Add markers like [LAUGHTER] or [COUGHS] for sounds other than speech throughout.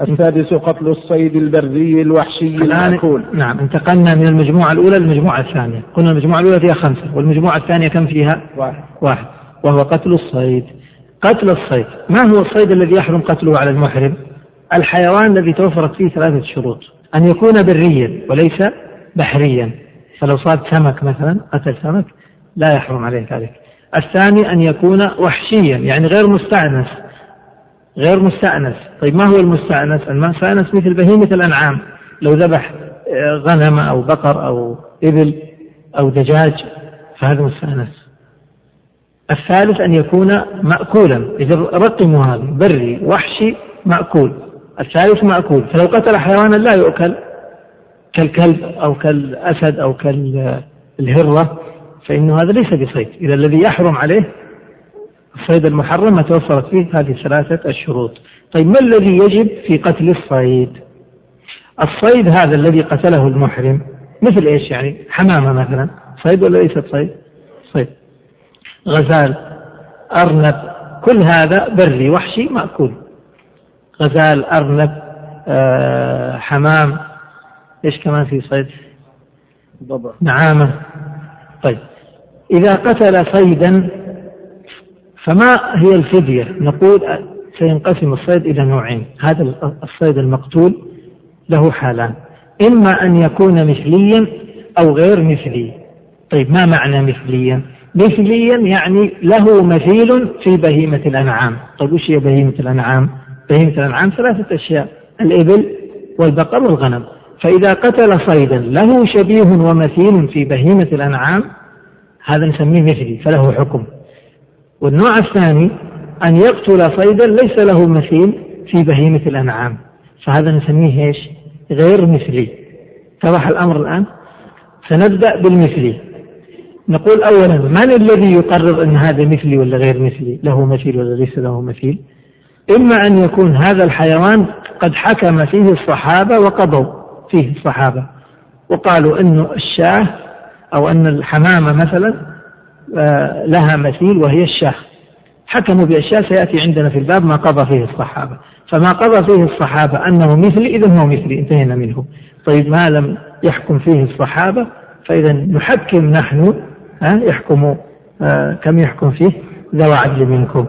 السادس قتل الصيد البري الوحشي المأكول. نعم انتقلنا من المجموعة الأولى للمجموعة الثانية. قلنا المجموعة الأولى فيها خمسة والمجموعة الثانية كم فيها؟ واحد. واحد. وهو قتل الصيد. قتل الصيد. ما هو الصيد الذي يحرم قتله على المحرم؟ الحيوان الذي توفرت فيه ثلاثة شروط. أن يكون بريا وليس بحريا. فلو صاد سمك مثلا قتل سمك لا يحرم عليه ذلك. الثاني أن يكون وحشيا يعني غير مستأنس. غير مستأنس. طيب ما هو المستأنس؟ المستأنس مثل بهيمة الأنعام. لو ذبح آه، غنم أو بقر أو إبل أو دجاج فهذا مستأنس. الثالث أن يكون مأكولا. إذا رقموا هذا بري وحشي مأكول. الثالث مأكول. فلو قتل حيوانا لا يؤكل. كالكلب أو كالأسد أو كالهرة فإنه هذا ليس بصيد. إذا الذي يحرم عليه الصيد المحرم ما توفرت فيه هذه ثلاثة الشروط. طيب ما الذي يجب في قتل الصيد؟ الصيد هذا الذي قتله المحرم مثل إيش يعني؟ حمامة مثلا. صيد ولا ليست صيد؟ صيد. غزال أرنب كل هذا بري وحشي مأكول. غزال أرنب آه حمام إيش كمان في صيد؟ ضبع. نعامة. طيب إذا قتل صيدا فما هي الفدية؟ نقول سينقسم الصيد إلى نوعين هذا الصيد المقتول له حالان إما أن يكون مثليا أو غير مثلي. طيب ما معنى مثليا؟ مثليا يعني له مثيل في بهيمة الأنعام. طيب وش هي بهيمة الأنعام؟ بهيمة الأنعام ثلاثة أشياء الإبل والبقر والغنم. فإذا قتل صيدا له شبيه ومثيل في بهيمة الأنعام هذا نسميه مثلي فله حكم. والنوع الثاني أن يقتل صيدا ليس له مثيل في بهيمة الأنعام. فهذا نسميه إيش؟ غير مثلي. اتضح الأمر الآن؟ سنبدأ بالمثلي. نقول أولا من الذي يقرر أن هذا مثلي ولا غير مثلي؟ له مثيل ولا ليس له مثيل؟ إما أن يكون هذا الحيوان قد حكم فيه الصحابة وقضوا فيه الصحابة وقالوا أنه الشاه أو أن الحمامة مثلا لها مثيل وهي الشاه. حكموا بأشياء سيأتي عندنا في الباب ما قضى فيه الصحابة. فما قضى فيه الصحابة أنه مثلي إذا هو مثلي انتهينا منه. طيب ما لم يحكم فيه الصحابة؟ فإذا نحكم نحن يحكم آه كم يحكم فيه؟ ذو عدل منكم.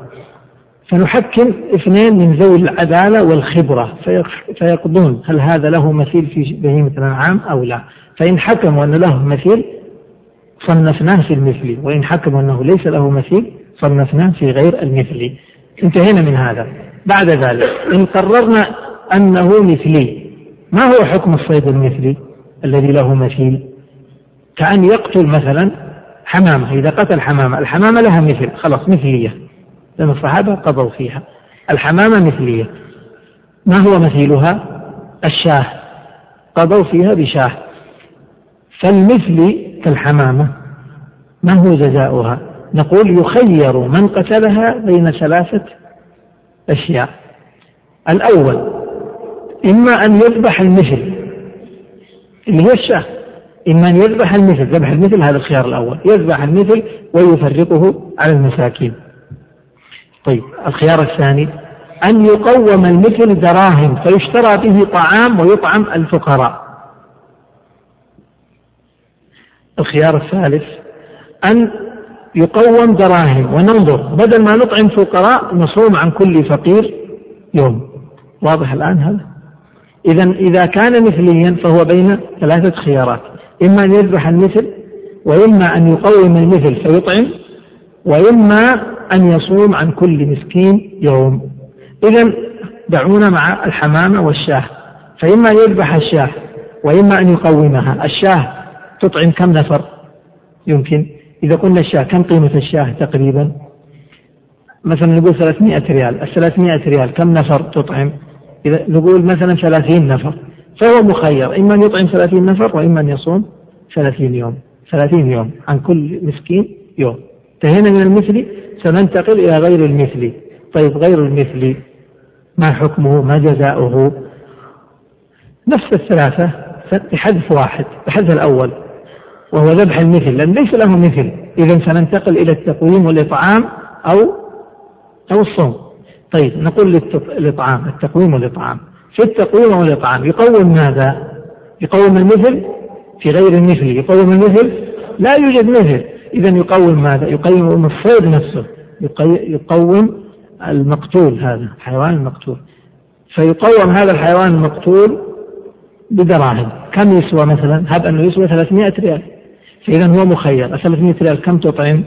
فنحكم اثنين من ذوي العدالة والخبرة. فيقضون هل هذا له مثيل في بهيمة الأنعام أو لا. فإن حكموا أن له مثيل صنفناه في المثلي وإن حكموا أنه ليس له مثيل صنفناه في غير المثلي انتهينا من هذا. بعد ذلك إن قررنا أنه مثلي ما هو حكم الصيد المثلي الذي له مثيل؟ كأن يقتل مثلا حمامة إذا قتل حمامة الحمامة لها مثل خلاص مثلية. لأن الصحابة قضوا فيها. الحمامة مثلية. ما هو مثيلها؟ الشاه. قضوا فيها بشاه. فالمثل كالحمامة. ما هو جزاؤها؟ نقول يخير من قتلها بين ثلاثة أشياء. الأول إما أن يذبح المثل. اللي هي الشاه. إما أن يذبح المثل. ذبح المثل هذا الخيار الأول. يذبح المثل ويفرقه على المساكين. طيب الخيار الثاني أن يقوم المثل دراهم فيشترى به طعام ويطعم الفقراء. الخيار الثالث أن يقوم دراهم وننظر بدل ما نطعم فقراء نصوم عن كل فقير يوم. واضح الآن هذا؟ إذا إذا كان مثليا فهو بين ثلاثة خيارات إما أن يذبح المثل وإما أن يقوم المثل فيطعم وإما أن يصوم عن كل مسكين يوم. إذا دعونا مع الحمامة والشاة فإما أن يذبح الشاة وإما أن يقومها. الشاة تطعم كم نفر؟ يمكن. إذا قلنا الشاة كم قيمة الشاة تقريبا؟ مثلا نقول 300 ريال. ال 300 ريال كم نفر تطعم؟ إذا نقول مثلا 30 نفر. فهو مخير. إما أن يطعم 30 نفر وإما أن يصوم 30 يوم. 30 يوم عن كل مسكين يوم. انتهينا من المثلي سننتقل إلى غير المثلي طيب غير المثلي ما حكمه؟ ما جزاؤه؟ نفس الثلاثة بحذف واحد بحذف الأول. وهو ذبح المثل لأن ليس له مثل. إذا سننتقل إلى التقويم والإطعام أو أو الصوم. طيب نقول الإطعام التقويم والإطعام. في التقويم والإطعام يقوم ماذا؟ يقوم المثل في غير المثل. يقوم المثل لا يوجد مثل. إذا يقوم ماذا؟ يقوم الصيد نفسه. يقوم المقتول هذا الحيوان المقتول. فيقوم هذا الحيوان المقتول بدراهم. كم يسوى مثلا؟ هب أنه يسوى 300 ريال. فإذا هو مخير. 300 ريال كم تطعم؟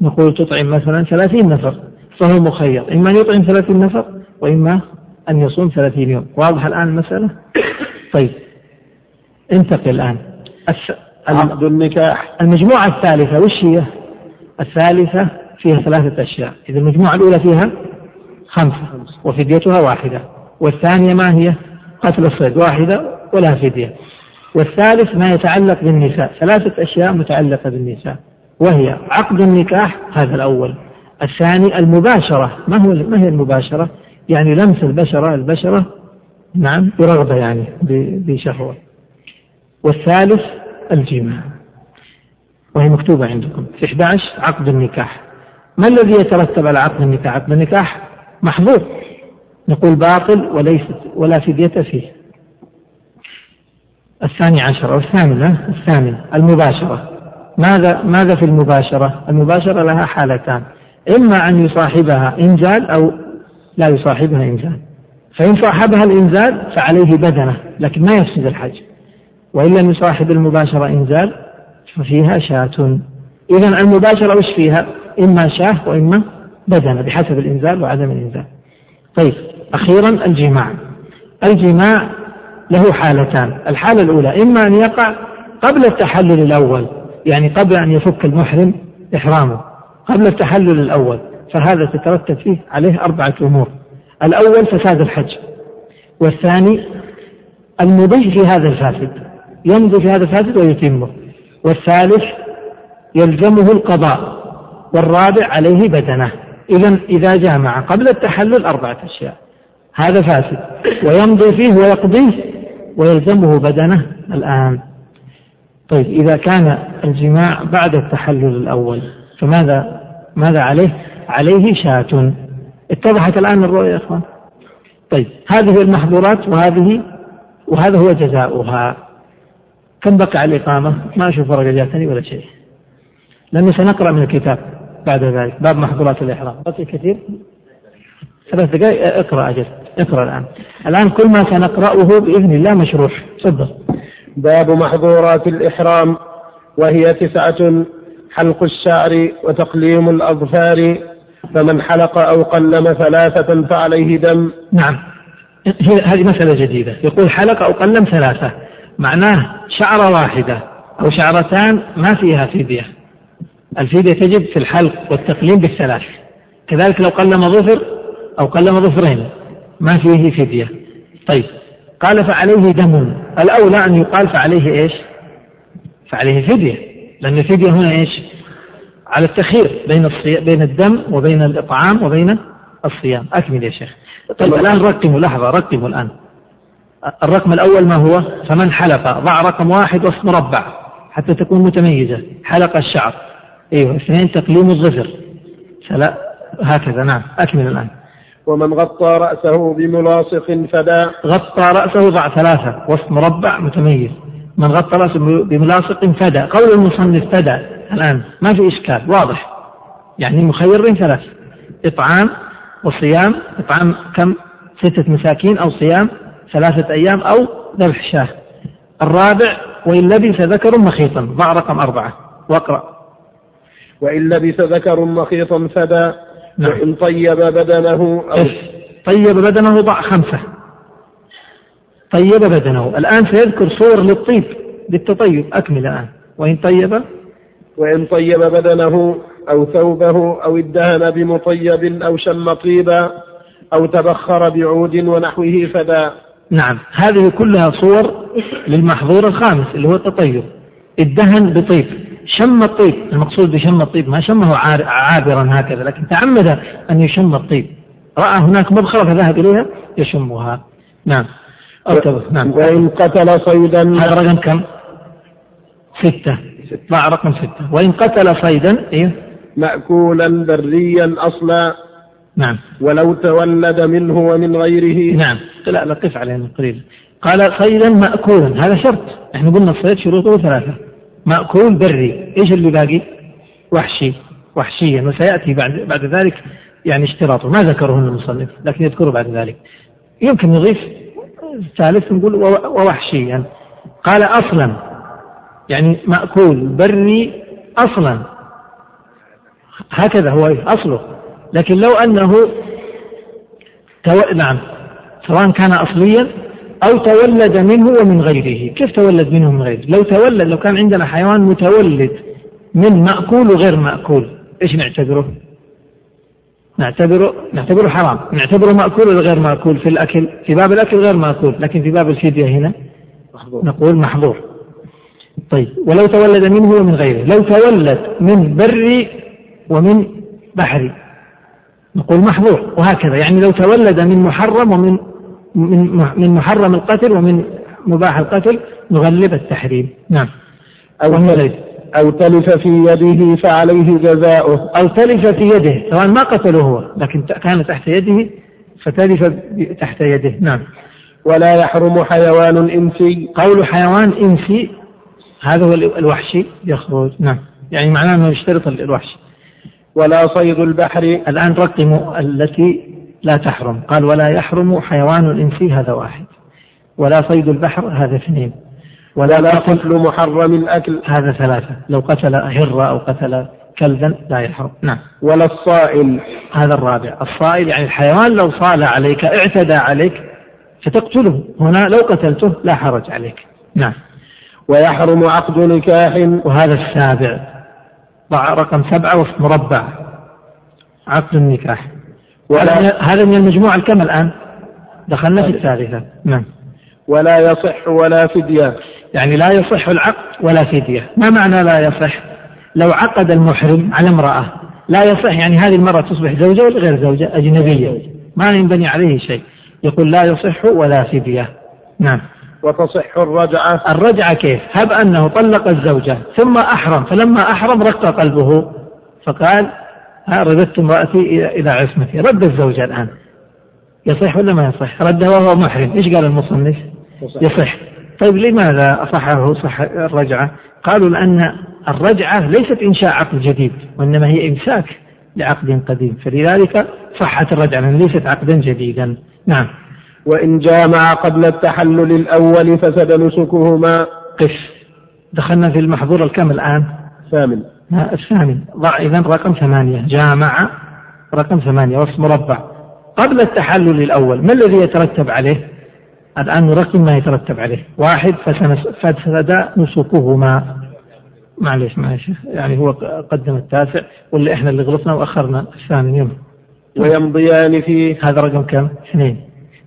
نقول تطعم مثلا 30 نفر. فهو مخير. إما أن يطعم 30 نفر وإما أن يصوم 30 يوم. واضح الآن المسألة؟ [COUGHS] طيب. انتقل الآن. عقد النكاح. المجموعة الثالثة وش هي؟ الثالثة فيها ثلاثة أشياء. إذا المجموعة الأولى فيها خمسة. وفديتها واحدة. والثانية ما هي؟ قتل الصيد واحدة ولا فدية. والثالث ما يتعلق بالنساء. ثلاثة أشياء متعلقة بالنساء. وهي عقد النكاح هذا الأول. الثاني المباشرة. ما هو ما هي المباشرة؟ يعني لمس البشرة البشرة نعم برغبة يعني بشهوة. والثالث الجماع. وهي مكتوبة عندكم. في 11 عقد النكاح. ما الذي يترتب على عقد النكاح؟ عقد النكاح محظور نقول باطل وليست ولا فدية فيه. الثاني عشر أو الثامن الثامن. المباشرة. ماذا ماذا في المباشرة؟ المباشرة لها حالتان. إما أن يصاحبها إنزال أو لا يصاحبها إنزال. فإن صاحبها الإنزال فعليه بدنة لكن ما يفسد الحج. وإن لم يصاحب المباشرة إنزال ففيها شاة. إذا المباشرة وش فيها؟ إما شاة وإما بدنة بحسب الإنزال وعدم الإنزال. طيب أخيرا الجماع. الجماع له حالتان. الحالة الأولى إما أن يقع قبل التحلل الأول يعني قبل أن يفك المحرم إحرامه قبل التحلل الأول فهذا تترتب فيه عليه أربعة أمور. الأول فساد الحج. والثاني المضي في هذا الفاسد يمضي في هذا الفاسد ويتمه. والثالث يلزمه القضاء. والرابع عليه بدنه. إذا إذا جامع قبل التحلل أربعة أشياء. هذا فاسد. ويمضي فيه ويقضيه ويلزمه بدنه الآن. طيب إذا كان الجماع بعد التحلل الأول فماذا ماذا عليه؟ عليه شاة. اتضحت الآن الرؤية يا إخوان. طيب هذه المحظورات وهذه وهذا هو جزاؤها. كم بقى على الإقامة؟ ما أشوف ورقة جاتني ولا شيء. لأنه سنقرأ من الكتاب بعد ذلك. باب محظورات الإحرام. بقي كثير؟ ثلاث دقائق؟ اقرأ أجل. اقرأ الآن. الآن كل ما سنقرأه بإذن الله مشروح. تفضل. باب محظورات الإحرام وهي تسعة حلق الشعر وتقليم الأظفار فمن حلق أو قلم ثلاثة فعليه دم. نعم. هذه مسألة جديدة. يقول حلق أو قلم ثلاثة. معناه شعرة واحدة أو شعرتان ما فيها فدية. الفدية تجب في الحلق والتقليم بالثلاث. كذلك لو قلم ظفر أو قلم ظفرين. ما فيه فدية. طيب. قال فعليه دم. الأولى أن يقال فعليه إيش؟ فعليه فدية. لأن الفدية هنا إيش؟ على التخيير بين الصي... بين الدم وبين الإطعام وبين الصيام. أكمل يا شيخ. طيب الآن رقموا لحظة رقموا الآن. الرقم الأول ما هو؟ فمن حلق ضع رقم واحد وسط مربع حتى تكون متميزة. حلق الشعر. أيوه اثنين تقليم الظفر. ثلاث هكذا نعم. أكمل الآن. ومن غطى رأسه بملاصق فدا. غطى رأسه ضع ثلاثة وسط مربع متميز. من غطى رأسه بملاصق فدا. قول المصنف فدا الآن ما في إشكال واضح. يعني مخير ثلاث إطعام وصيام. إطعام كم؟ ستة مساكين أو صيام ثلاثة أيام أو ذبح شاه الرابع وإن لبس ذكر مخيطا. ضع رقم أربعة. واقرأ. وإن لبس ذكر مخيطا فدا. نعم. وإن طيب بدنه أو طيب بدنه ضع خمسة. طيب بدنه. الآن سيذكر صور للطيب للتطيب. أكمل الآن. وإن طيب؟ وإن طيب بدنه أو ثوبه أو ادهن بمطيب أو شم طيبا أو تبخر بعود ونحوه فدا نعم. هذه كلها صور للمحظور الخامس اللي هو التطيب. الدهن بطيب. شم الطيب. المقصود بشم الطيب ما شمه عابرا هكذا لكن تعمد أن يشم الطيب. رأى هناك مبخرة فذهب إليها يشمها. نعم. ارتبط نعم. وإن قتل صيدا هذا رقم كم؟ ستة. ضع رقم ستة. وإن قتل صيدا إيه؟ مأكولا بريا أصلا. نعم. ولو تولد منه ومن غيره. نعم. لا لا قف علينا قليلا. قال صيدا مأكولا. هذا شرط. إحنا قلنا الصيد شروطه ثلاثة. مأكول بري. إيش اللي باقي؟ وحشي. وحشيا. وسيأتي بعد بعد ذلك يعني اشتراطه. ما ذكره المصنف لكن يذكره بعد ذلك. يمكن نضيف ثالث نقول ووحشيا. قال أصلا. يعني مأكول بري أصلا. هكذا هو أصله. لكن لو أنه تو... نعم سواء كان أصليا أو تولد منه ومن غيره. كيف تولد منه ومن غيره؟ لو تولد لو كان عندنا حيوان متولد من مأكول وغير مأكول إيش نعتبره؟ نعتبره نعتبره حرام. نعتبره مأكول ولا غير مأكول في الأكل؟ في باب الأكل غير مأكول لكن في باب الفدية هنا محظور. نقول محظور. طيب ولو تولد منه ومن غيره لو تولد من بري ومن بحري نقول محظور وهكذا. يعني لو تولد من محرم ومن من من محرم القتل ومن مباح القتل نغلب التحريم. نعم. أو أو تلف في يده فعليه جزاؤه. أو تلف في يده. سواء ما قتله هو لكن كان تحت يده فتلف تحت يده. نعم. ولا يحرم حيوان إنسي. قول حيوان إنسي هذا هو الوحشي يخرج. نعم. يعني معناه أنه يشترط الوحشي ولا صيد البحر. الآن رقموا التي لا تحرم. قال ولا يحرم حيوان إنسي هذا واحد. ولا صيد البحر هذا اثنين. ولا, ولا قتل محرم الأكل. هذا ثلاثة. لو قتل هرة أو قتل كلبا لا يحرم. نعم. ولا الصائل. هذا الرابع. الصائل يعني الحيوان لو صال عليك اعتدى عليك فتقتله. هنا لو قتلته لا حرج عليك. نعم. ويحرم عقد نكاح. وهذا السابع. رقم سبعة مربع عقد النكاح. هذا من المجموعة الكم الآن؟ دخلنا في الثالثة. نعم. ولا يصح ولا فدية. يعني لا يصح العقد ولا فدية. ما معنى لا يصح؟ لو عقد المحرم على امرأة لا يصح. يعني هذه المرأة تصبح زوجة ولا غير زوجة؟ أجنبية. ما ينبني عليه شيء. يقول لا يصح ولا فدية. نعم. وتصح الرجعة. الرجعة كيف؟ هب أنه طلق الزوجة ثم أحرم. فلما أحرم رق قلبه. فقال رددت امرأتي إلى عصمتي. رد الزوجة الآن. يصح ولا ما يصح؟ رد وهو محرم. إيش قال المصنف؟ يصح. طيب لماذا أصحه صح الرجعة. قالوا لأن الرجعة ليست إنشاء عقد جديد وإنما هي إمساك لعقد قديم. فلذلك صحت الرجعة لأن ليست عقدا جديدا. نعم. وإن جامع قبل التحلل الأول فسد نسكهما. قف. دخلنا في المحظور الكم الآن؟ ثامن. الثامن. ضع إذا رقم ثمانية. جامع رقم ثمانية. وصف مربع. قبل التحلل الأول ما الذي يترتب عليه؟ الآن نرقم ما يترتب عليه. واحد فسد نسكهما. معليش معليش. يعني هو قدم التاسع واللي إحنا اللي غلطنا وأخرنا الثاني يوم ويمضيان فيه هذا رقم كم؟ اثنين.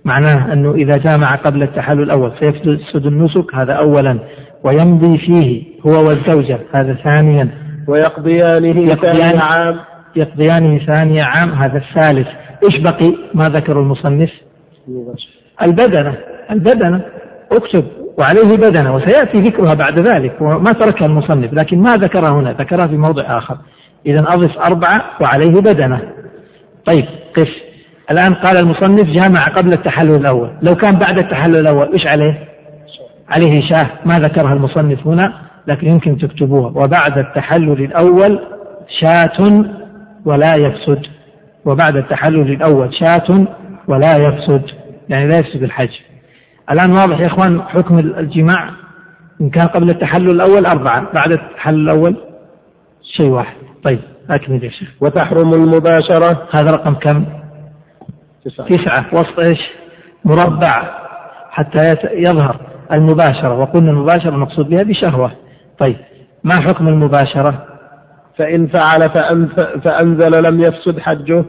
معناه أنه إذا جامع قبل التحلل الأول سيفسد النسك هذا اولا. ويمضي فيه هو والزوجة هذا ثانيا. ويقضيانه ثاني عام. يقضيانه ثاني عام هذا الثالث. إيش بقي؟ ما ذكر المصنف؟ البدنة البدنة. اكتب وعليه بدنة. وسيأتي ذكرها بعد ذلك وما تركها المصنف لكن ما ذكرها هنا ذكرها في موضع آخر. اذا أضف أربعة وعليه بدنة. طيب قف الآن قال المصنف جامع قبل التحلل الأول. لو كان بعد التحلل الأول إيش عليه؟ عليه شاه. ما ذكرها المصنف هنا. لكن يمكن تكتبوها. وبعد التحلل الأول شاة ولا يفسد. وبعد التحلل الأول شاة ولا يفسد. يعني لا يفسد الحج الآن واضح يا إخوان حكم الجماع؟ إن كان قبل التحلل الأول أربعة بعد التحلل الأول شيء واحد. طيب أكمل يا شيخ. وتحرم المباشرة؟ هذا رقم كم؟ تسعة, تسعة. وسط إيش؟ مربع. حتى يظهر المباشرة. وقلنا المباشرة المقصود بها بشهوة. طيب ما حكم المباشرة؟ فإن فعل فأنزل لم يفسد حجه.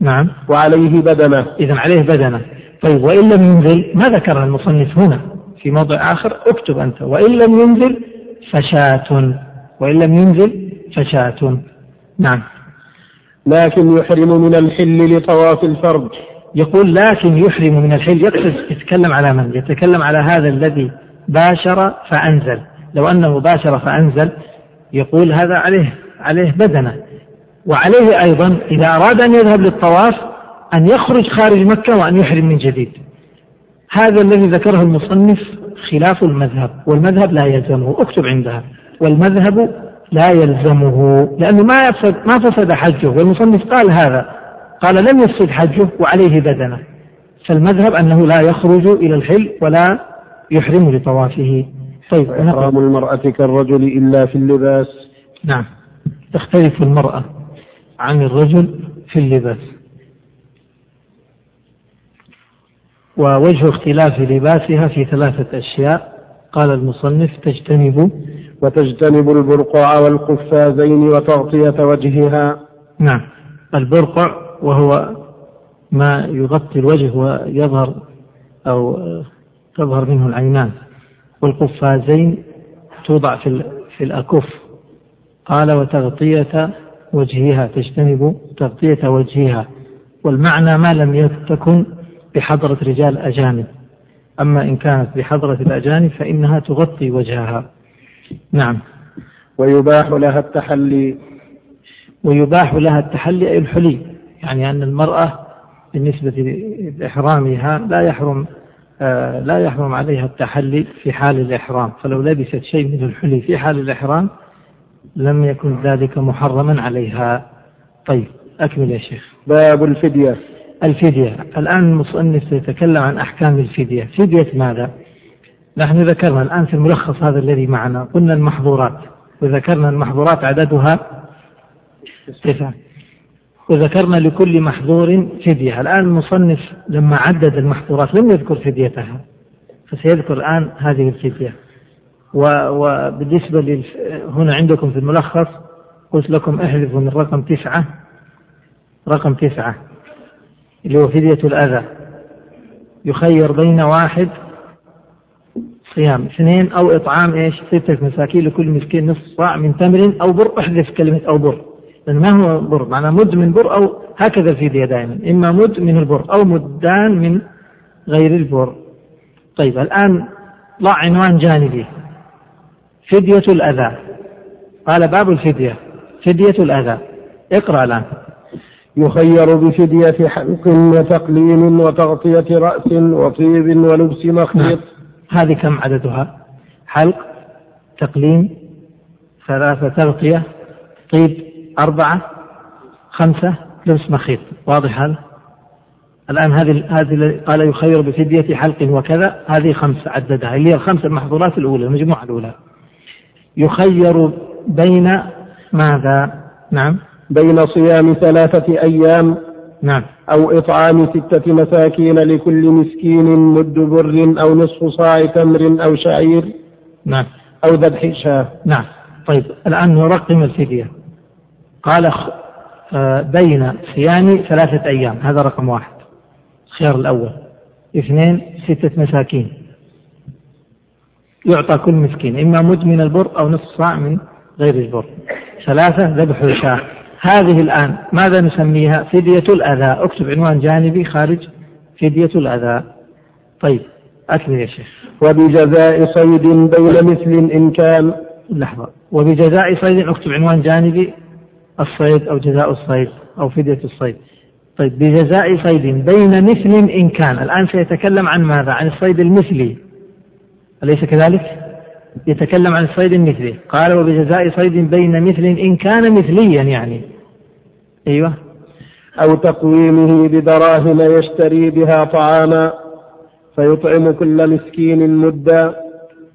نعم. وعليه بدنة. إذا عليه بدنة. طيب وإن لم ينزل ما ذكرها المصنف هنا في موضع آخر؟ اكتب أنت. وإن لم ينزل فشاة. وإن لم ينزل فشاة. نعم. لكن يحرم من الحل لطواف الفرد يقول لكن يحرم من الحل. يقصد يتكلم على من؟ يتكلم على هذا الذي باشر فأنزل. لو أنه باشر فأنزل يقول هذا عليه عليه بدنة. وعليه أيضا إذا أراد أن يذهب للطواف أن يخرج خارج مكة وأن يحرم من جديد. هذا الذي ذكره المصنف خلاف المذهب والمذهب لا يلزمه. اكتب عندها. والمذهب لا يلزمه لأنه ما يفسد ما فسد حجه. والمصنف قال هذا. قال لم يفسد حجه وعليه بدنة. فالمذهب أنه لا يخرج إلى الحل ولا يحرم لطوافه. طيب إحرام المرأة كالرجل إلا في اللباس. نعم. تختلف المرأة عن الرجل في اللباس. ووجه اختلاف لباسها في ثلاثة أشياء. قال المصنف تجتنب وتجتنب البرقع والقفازين وتغطية وجهها. نعم. البرقع وهو ما يغطي الوجه ويظهر أو تظهر منه العينان. والقفازين توضع في في الأكف. قال وتغطية وجهها. تجتنب تغطية وجهها. والمعنى ما لم تكن بحضرة رجال أجانب أما إن كانت بحضرة الأجانب فإنها تغطي وجهها. نعم. ويباح لها التحلي. ويباح لها التحلي أي الحلي. يعني أن المرأة بالنسبة لإحرامها لا يحرم لا يحرم عليها التحلي في حال الإحرام. فلو لبست شيء من الحلي في حال الإحرام لم يكن ذلك محرما عليها. طيب أكمل يا شيخ. باب الفدية. الفدية. الآن المصنف يتكلم عن أحكام الفدية. فدية ماذا؟ نحن ذكرنا الآن في الملخص هذا الذي معنا. قلنا المحظورات. وذكرنا المحظورات عددها تسعة. وذكرنا لكل محظور فدية. الآن المصنف لما عدد المحظورات لم يذكر فديتها فسيذكر الآن هذه الفدية وبالنسبة للف... هنا عندكم في الملخص قلت لكم أحذفوا من رقم تسعة. رقم تسعة اللي هو فدية الأذى. يخير بين واحد صيام اثنين أو إطعام إيش؟ ستة مساكين لكل مسكين نصف صاع من تمر أو بر. أحذف كلمة أو بر. ما هو بر معناه مد من بر أو هكذا الفدية دائما. إما مد من البر أو مدان من غير البر. طيب الآن ضع عنوان جانبي. فدية الأذى. قال باب الفدية. فدية الأذى. اقرأ الآن. يخير بفدية حلق وتقليم وتغطية رأس وطيب ولبس مخيط. نعم. هذه كم عددها؟ حلق تقليم ثلاثة تغطية طيب. أربعة خمسة. لبس مخيط واضح هذا؟ الآن هذه هذه قال يخير بفدية حلق وكذا. هذه خمسة عددها. اللي هي الخمسة المحظورات الأولى المجموعة الأولى. يخير بين ماذا؟ نعم. بين صيام ثلاثة أيام نعم. أو إطعام ستة مساكين لكل مسكين مد بر أو نصف صاع تمر أو شعير نعم. أو ذبح شاة نعم. طيب الآن نرقم الفدية. قال آه، بين صيام ثلاثة أيام. هذا رقم واحد. الخيار الأول. اثنين ستة مساكين. يعطى كل مسكين. إما مد من البر أو نصف صاع من غير البر. ثلاثة ذبح شاة هذه الآن ماذا نسميها؟ فدية الأذى. اكتب عنوان جانبي خارج فدية الأذى. طيب أكمل يا شيخ. وبجزاء صيد بين مثل إن كان. لحظة. وبجزاء صيد اكتب عنوان جانبي الصيد أو جزاء الصيد أو فدية الصيد. طيب بجزاء صيد بين مثل إن كان. الآن سيتكلم عن ماذا؟ عن الصيد المثلي. أليس كذلك؟ يتكلم عن الصيد المثلي. قال وبجزاء صيد بين مثل إن كان مثليا يعني. أيوة. أو تقويمه بدراهم يشتري بها طعاما فيطعم كل مسكين مدا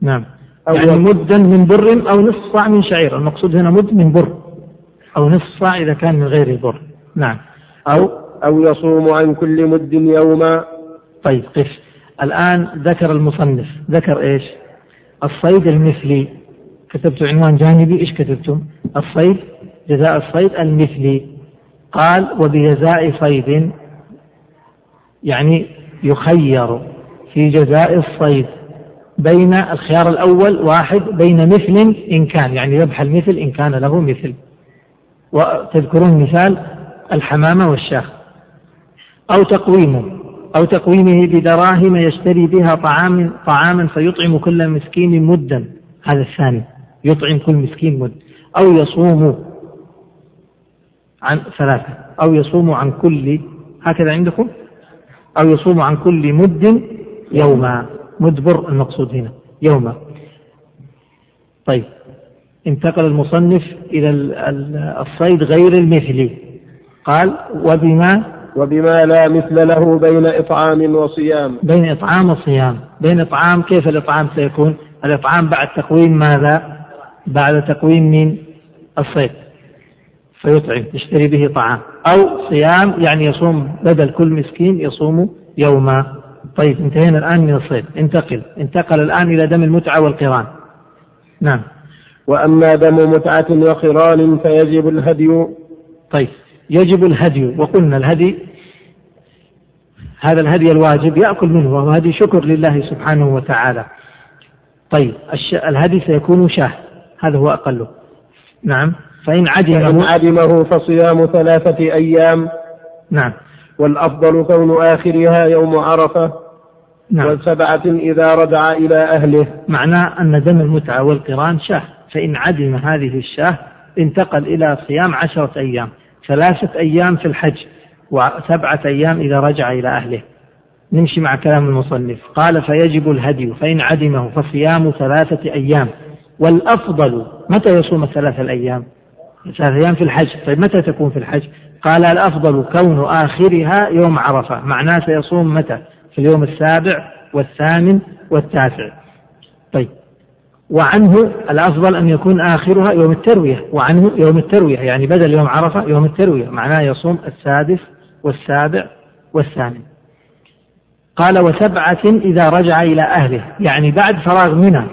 نعم. أو يعني مدا من بر أو نصف صاع من شعير. المقصود هنا مد من بر. أو نصف صاع إذا كان من غير البر. نعم. أو أو يصوم عن كل مد يوما. طيب قف الآن ذكر المصنف. ذكر إيش؟ الصيد المثلي. كتبت عنوان جانبي؟ إيش كتبتم؟ الصيد جزاء الصيد المثلي. قال وبجزاء صيد. يعني يخير في جزاء الصيد. بين الخيار الأول واحد بين مثل إن كان. يعني ذبح المثل إن كان له مثل. وتذكرون مثال الحمامة والشاخ أو تقويمه أو تقويمه بدراهم يشتري بها طعام طعاما فيطعم كل مسكين مدا هذا الثاني يطعم كل مسكين مد أو يصوم عن ثلاثة أو يصوم عن كل هكذا عندكم؟ أو يصوم عن كل مد يوما مدبر المقصود هنا يوما. طيب. انتقل المصنف إلى الصيد غير المثلي قال وبما وبما لا مثل له بين إطعام وصيام. بين إطعام وصيام. بين إطعام كيف الإطعام سيكون؟ الإطعام بعد تقويم ماذا؟ بعد تقويم من الصيد. فيطعم يشتري به طعام. أو صيام يعني يصوم بدل كل مسكين يصوم يوما طيب انتهينا الآن من الصيد. انتقل. انتقل الآن إلى دم المتعة والقران. نعم. وأما دم متعة وقران فيجب الهدي. طيب يجب الهدي وقلنا الهدي هذا الهدي الواجب يأكل منه وهو هدي شكر لله سبحانه وتعالى. طيب الهدي سيكون شاه هذا هو أقله نعم فإن عدمه فإن عدمه فصيام ثلاثة أيام. نعم. والأفضل كون آخرها يوم عرفة. نعم. وسبعة إذا رجع إلى أهله. معناه أن دم المتعة والقران شاه. فإن عدم هذه الشاة انتقل إلى صيام عشرة أيام ثلاثة أيام في الحج وسبعة أيام إذا رجع إلى أهله. نمشي مع كلام المصنف. قال فيجب الهدي فإن عدمه فصيام ثلاثة أيام. والأفضل متى يصوم الثلاثة الأيام؟ ثلاثة أيام في الحج. طيب متى تكون في الحج؟ قال الأفضل كون آخرها يوم عرفة. معناه سيصوم متى؟ في اليوم السابع والثامن والتاسع. طيب. وعنه الأفضل أن يكون آخرها يوم التروية وعنه يوم التروية يعني بدل يوم عرفة يوم التروية معناه يصوم السادس والسابع والثامن. قال وسبعة إذا رجع إلى أهله يعني بعد فراغ منى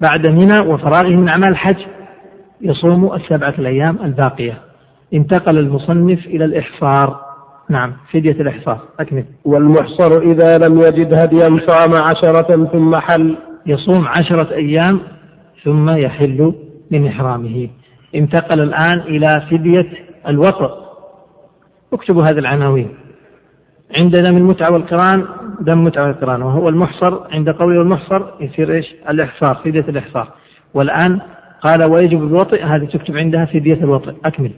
بعد منى وفراغه من أعمال الحج يصوم السبعة الأيام الباقية. انتقل المصنف إلى الإحصار نعم فدية الإحصار أكمل. والمحصر إذا لم يجد هديا صام عشرة ثم حل. يصوم عشرة أيام ثم يحل من إحرامه. انتقل الآن إلى فدية الوطء اكتبوا هذه العناوين. عند دم المتعة والقران دم متعة والقران. وهو المحصر عند قوله المحصر يصير إيش؟ الإحصار فدية الإحصار. والآن قال ويجب الوطئ هذه تكتب عندها فدية الوطئ. أكمل.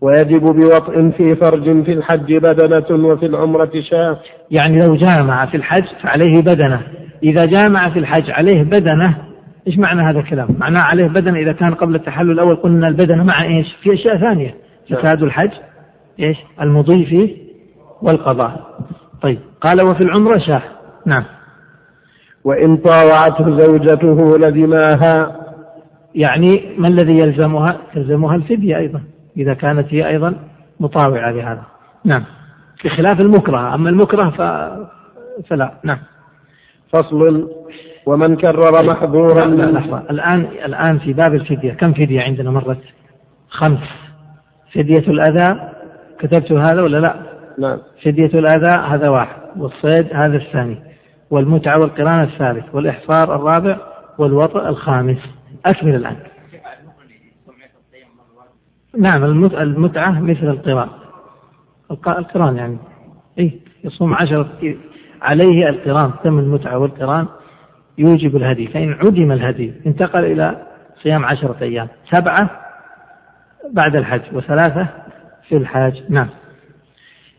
ويجب بوطء في فرج في الحج بدنة وفي العمرة شاة. يعني لو جامع في الحج فعليه بدنة. إذا جامع في الحج عليه بدنة إيش معنى هذا الكلام؟ معناه عليه بدنة إذا كان قبل التحلل الأول قلنا البدنة مع إيش؟ في أشياء ثانية فساد الحج إيش؟ المضي فيه والقضاء. طيب قال وفي العمرة شاه. نعم. وإن طاوعته زوجته لزماها. يعني ما الذي يلزمها؟ يلزمها الفدية أيضا إذا كانت هي أيضا مطاوعة لهذا. نعم. بخلاف المكره أما المكره ف... فلا. نعم. فصل ومن كرر محظورا. لا لحظة. الآن الآن في باب الفدية. كم فدية عندنا مرت؟ خمس. فدية الأذى كتبت هذا ولا لا؟ نعم. فدية الأذى هذا واحد. والصيد هذا الثاني. والمتعة والقران الثالث. والإحصار الرابع. والوطأ الخامس. أكمل الآن. نعم المتعة مثل القران القرآن يعني. إيه يصوم عشرة عليه القران تم المتعة والقران يوجب الهدي. فإن عدم الهدي انتقل إلى صيام عشرة أيام. سبعة بعد الحج وثلاثة في الحج نعم.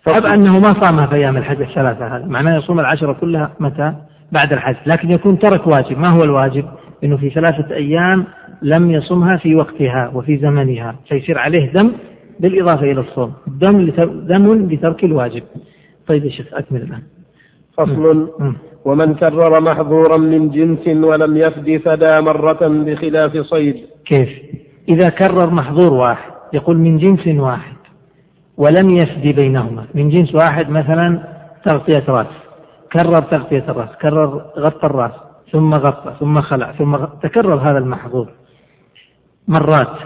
طب أنه ما صام في أيام الحج الثلاثة هذا معناه يصوم العشرة كلها متى؟ بعد الحج. لكن يكون ترك واجب. ما هو الواجب؟ أنه في ثلاثة أيام لم يصمها في وقتها وفي زمنها. فيصير عليه دم بالإضافة إلى الصوم. دم دم لترك الواجب. طيب يا شيخ أكمل الآن. فصل. ومن كرر محظورا من جنس ولم يفد فدا مرة بخلاف صيد. كيف؟ إذا كرر محظور واحد يقول من جنس واحد ولم يفدي بينهما. من جنس واحد مثلا تغطية رأس كرر تغطية الرأس كرر غطى الرأس ثم غطى ثم خلع ثم غطى. تكرر هذا المحظور مرات.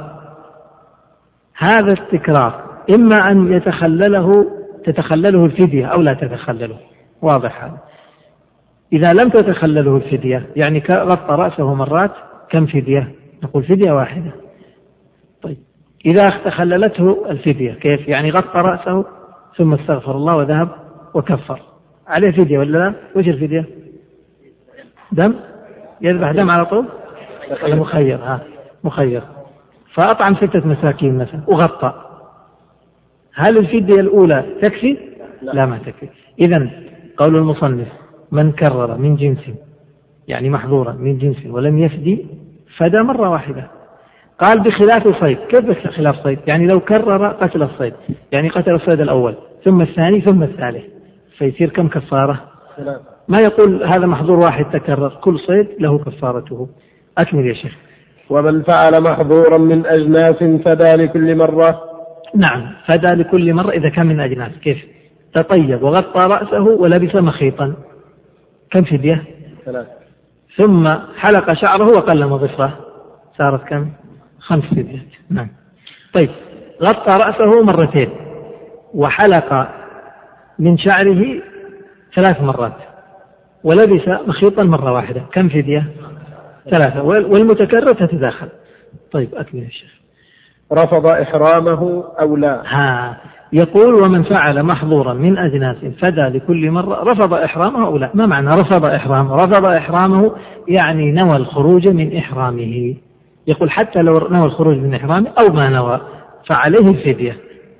هذا التكرار إما أن يتخلله تتخلله الفدية أو لا تتخلله. واضح هذا إذا لم تتخلله الفدية يعني غطى رأسه مرات كم فدية؟ نقول فدية واحدة. طيب. إذا تخللته الفدية كيف؟ يعني غطى رأسه ثم استغفر الله وذهب وكفر. عليه فدية ولا لا؟ وش الفدية؟ دم؟ يذبح دم على طول؟ ولا مخير ها مخير. فأطعم ستة مساكين مثلا وغطى. هل الفدية الأولى تكفي؟ لا ما تكفي. إذا قول المصنف من كرر من جنس يعني محظورا من جنس ولم يفدي فدى مرة واحدة. قال بخلاف الصيد كيف بخلاف الصيد يعني لو كرر قتل الصيد يعني قتل الصيد الأول ثم الثاني ثم الثالث فيصير كم كفارة؟ ما يقول هذا محظور واحد تكرر كل صيد له كفارته. أكمل يا شيخ. ومن فعل محظورا من أجناس فدى لكل مرة. نعم فدى لكل مرة إذا كان من أجناس كيف؟ تطيب وغطى رأسه ولبس مخيطا. كم فدية؟ ثلاثة. ثم حلق شعره وقلم ظفره صارت كم؟ خمس فديات نعم. طيب غطى رأسه مرتين وحلق من شعره ثلاث مرات ولبس مخيطا مرة واحدة. كم فدية؟ ثلاثة. والمتكرر تتداخل. طيب أكمل يا شيخ. رفض إحرامه أو لا؟ ها يقول ومن فعل محظورا من أجناس فدى لكل مرة رفض إحرامه أو لا ما معنى رفض إحرامه رفض إحرامه يعني نوى الخروج من إحرامه. يقول حتى لو نوى الخروج من إحرامه أو ما نوى فعليه الفدية.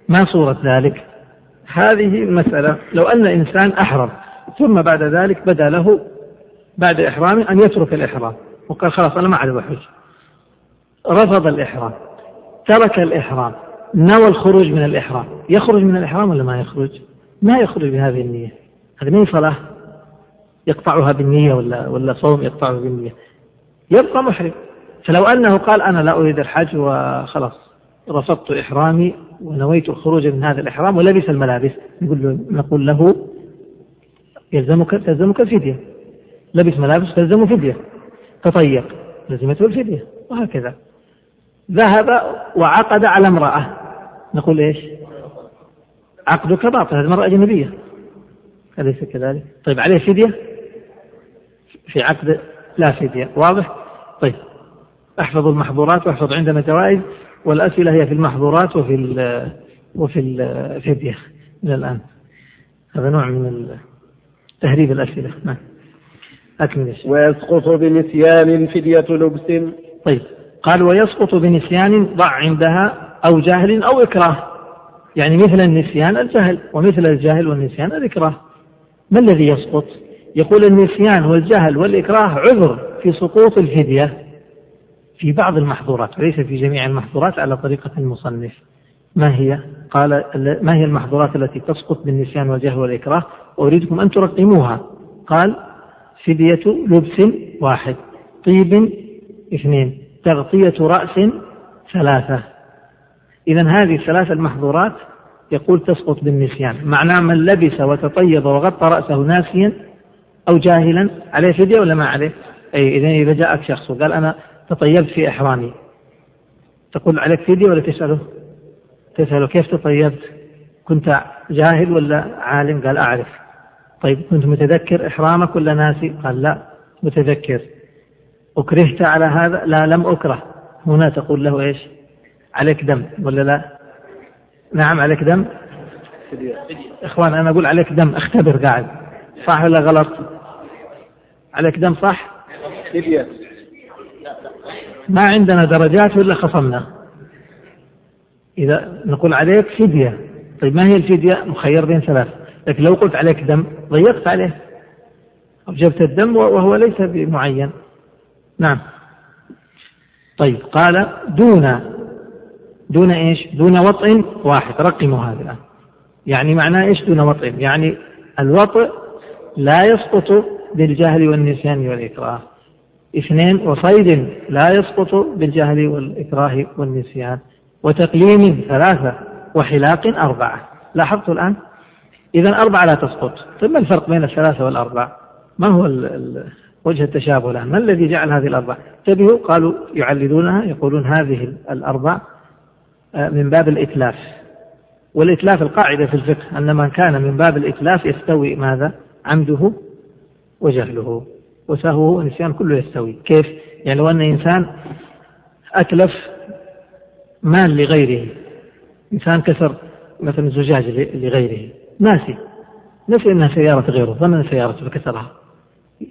ما صورة ذلك؟ هذه المسألة. لو أن إنسان أحرم ثم بعد ذلك بدا له بعد إحرامه أن يترك الإحرام. وقال خلاص أنا ما عاد بحج رفض الإحرام. ترك الإحرام. نوى الخروج من الإحرام. يخرج من الإحرام ولا ما يخرج؟ ما يخرج بهذه النية. هذه ما صلاة يقطعها بالنية ولا ولا صوم يقطعه بالنية. يبقى محرم. فلو أنه قال أنا لا أريد الحج وخلاص رفضت إحرامي ونويت الخروج من هذا الإحرام ولبس الملابس نقول له نقول له يلزمك تلزمك الفدية. لبس ملابس تلزم فدية. تطيق لزمته الفدية. وهكذا. ذهب وعقد على امرأة. نقول إيش؟ عقدك باطل هذه امرأة أجنبية. أليس كذلك؟ طيب عليه فدية؟ في عقد؟ لا فدية. واضح؟ طيب. احفظوا المحظورات واحفظ عندنا جوائز والأسئلة هي في المحظورات وفي ال وفي الفدية إلى الآن. هذا نوع من تهريب الأسئلة. نعم. أكمل ويسقط بنسيان فدية لبس. طيب. قال ويسقط بنسيان ضع عندها أو جهل أو إكراه. يعني مثل النسيان الجهل ومثل الجهل والنسيان الإكراه. ما الذي يسقط؟ يقول النسيان والجهل والإكراه عذر في سقوط الفدية. في بعض المحظورات وليس في جميع المحظورات على طريقة المصنف. ما هي؟ قال ما هي المحظورات التي تسقط بالنسيان والجهل والإكراه؟ وأريدكم أن ترقموها. قال فدية لبس واحد طيب اثنين تغطية رأس ثلاثة إذا هذه الثلاث المحظورات يقول تسقط بالنسيان معناه من لبس وتطيب وغطى رأسه ناسيا أو جاهلا عليه فدية ولا ما عليه؟ أي إذا إذا جاءك شخص وقال أنا تطيبت في إحرامي تقول عليك فدية ولا تسأله؟ تسأله كيف تطيبت؟ كنت جاهل ولا عالم؟ قال أعرف طيب كنت متذكر إحرامك ولا ناسي؟ قال لا متذكر أكرهت على هذا؟ لا لم أكره هنا تقول له إيش؟ عليك دم ولا لا؟ نعم عليك دم؟ إخوان أنا أقول عليك دم اختبر قاعد صح ولا غلط؟ عليك دم صح؟ ما عندنا درجات ولا خصمنا إذا نقول عليك فدية طيب ما هي الفدية مخير بين ثلاث لكن لو قلت عليك دم ضيقت عليه أوجبت الدم وهو ليس بمعين نعم. طيب قال دون دون إيش؟ دون وطء واحد. رقموا هذا الآن. يعني معناه إيش دون وطء؟ يعني الوطء لا يسقط بالجهل والنسيان والإكراه. اثنين وصيد لا يسقط بالجهل والإكراه والنسيان. وتقليم ثلاثة وحلاق أربعة. لاحظتوا الآن؟ إذا أربعة لا تسقط. طيب ما الفرق بين الثلاثة والأربع ما هو وجه التشابه الآن. ما الذي جعل هذه الأربع؟ انتبهوا قالوا يعللونها يقولون هذه الأربع آه، من باب الإتلاف. والإتلاف القاعدة في الفقه أن من كان من باب الإتلاف يستوي ماذا؟ عمده وجهله. وسهوه ونسيان كله يستوي. كيف؟ يعني لو أن إنسان أتلف مال لغيره إنسان كسر مثلا زجاج لغيره ناسي. نسي أنها سيارة غيره ظن أنها سيارته فكسرها.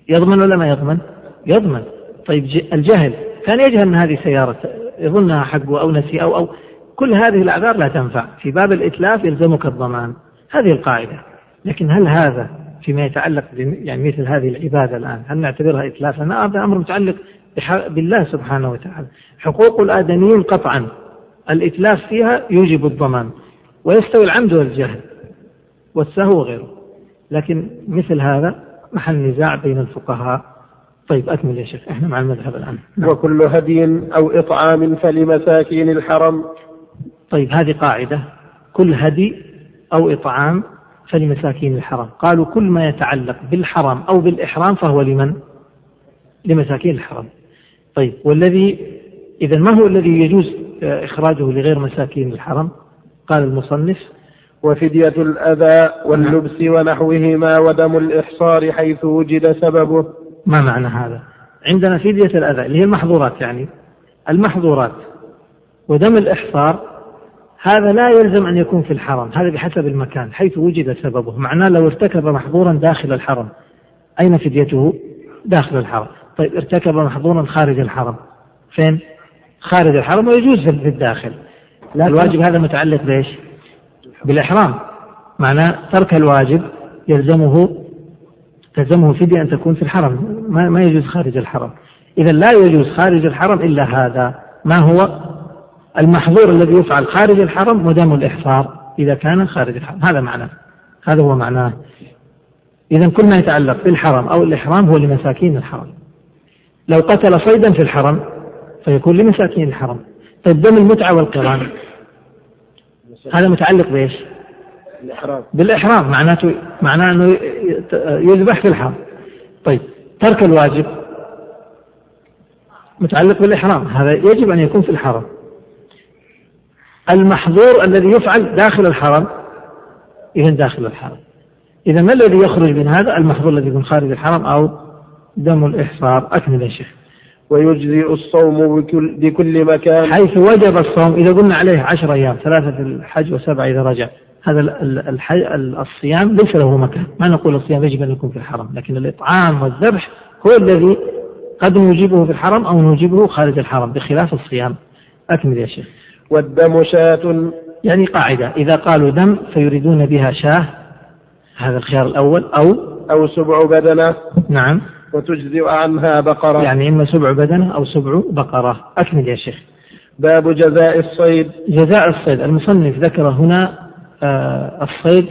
يضمن ولا ما يضمن؟ يضمن. طيب الجهل كان يجهل أن هذه سيارة يظنها حقه أو نسي أو أو كل هذه الأعذار لا تنفع. في باب الإتلاف يلزمك الضمان. هذه القاعدة. لكن هل هذا فيما يتعلق يعني مثل هذه العبادة الآن هل نعتبرها إتلافا؟ هذا أمر متعلق بالله سبحانه وتعالى. حقوق الآدميين قطعا. الإتلاف فيها يوجب الضمان. ويستوي العمد والجهل والسهو وغيره. لكن مثل هذا محل نزاع بين الفقهاء. طيب أكمل يا شيخ إحنا مع المذهب الآن نعم. وكل هدي أو إطعام فلمساكين الحرم. طيب هذه قاعدة. كل هدي أو إطعام فلمساكين الحرم. قالوا كل ما يتعلق بالحرم أو بالإحرام فهو لمن؟ لمساكين الحرم. طيب والذي إذا ما هو الذي يجوز إخراجه لغير مساكين الحرم؟ قال المصنف وفدية الأذى واللبس ونحوهما ودم الإحصار حيث وجد سببه. ما معنى هذا؟ عندنا فدية الأذى اللي هي المحظورات يعني. المحظورات ودم الإحصار هذا لا يلزم أن يكون في الحرم هذا بحسب المكان حيث وجد سببه. معناه لو ارتكب محظورا داخل الحرم. أين فديته؟ داخل الحرم. طيب ارتكب محظورا خارج الحرم. فين؟ خارج الحرم ويجوز في الداخل. الواجب هذا متعلق بإيش؟ بالإحرام. معناه ترك الواجب يلزمه تلزمه فدية أن تكون في الحرم. ما, ما يجوز خارج الحرم. إذا لا يجوز خارج الحرم إلا هذا. ما هو؟ المحظور الذي يفعل خارج الحرم ودم الإحصار إذا كان خارج الحرم. هذا معناه هذا هو معناه. إذا كل ما يتعلق بالحرم أو الإحرام هو لمساكين الحرم. لو قتل صيدا في الحرم فيكون لمساكين الحرم. طيب دم المتعة والقران. هذا متعلق بإيش؟ الإحرام بالإحرام معناته معناه أنه يذبح في الحرم طيب ترك الواجب متعلق بالإحرام هذا يجب أن يكون في الحرم. المحظور الذي يفعل داخل الحرم إذا داخل الحرم. إذا ما الذي يخرج من هذا؟ المحظور الذي يكون خارج الحرم أو دم الإحصار. أكمل يا شيخ. ويجزئ الصوم بكل, بكل مكان. حيث وجب الصوم إذا قلنا عليه عشر أيام ثلاثة الحج وسبعة إذا رجع هذا الحج الصيام ليس له مكان. ما نقول الصيام يجب أن يكون في الحرم لكن الإطعام والذبح هو الذي قد نوجبه في الحرم أو نوجبه خارج الحرم بخلاف الصيام. أكمل يا شيخ. والدم شاة. يعني قاعدة إذا قالوا دم فيريدون بها شاة هذا الخيار الأول أو أو سبع بدنة. نعم. وتجزئ عنها بقرة. يعني إما سبع بدنة أو سبع بقرة. أكمل يا شيخ. باب جزاء الصيد. جزاء الصيد. المصنف ذكر هنا آه الصيد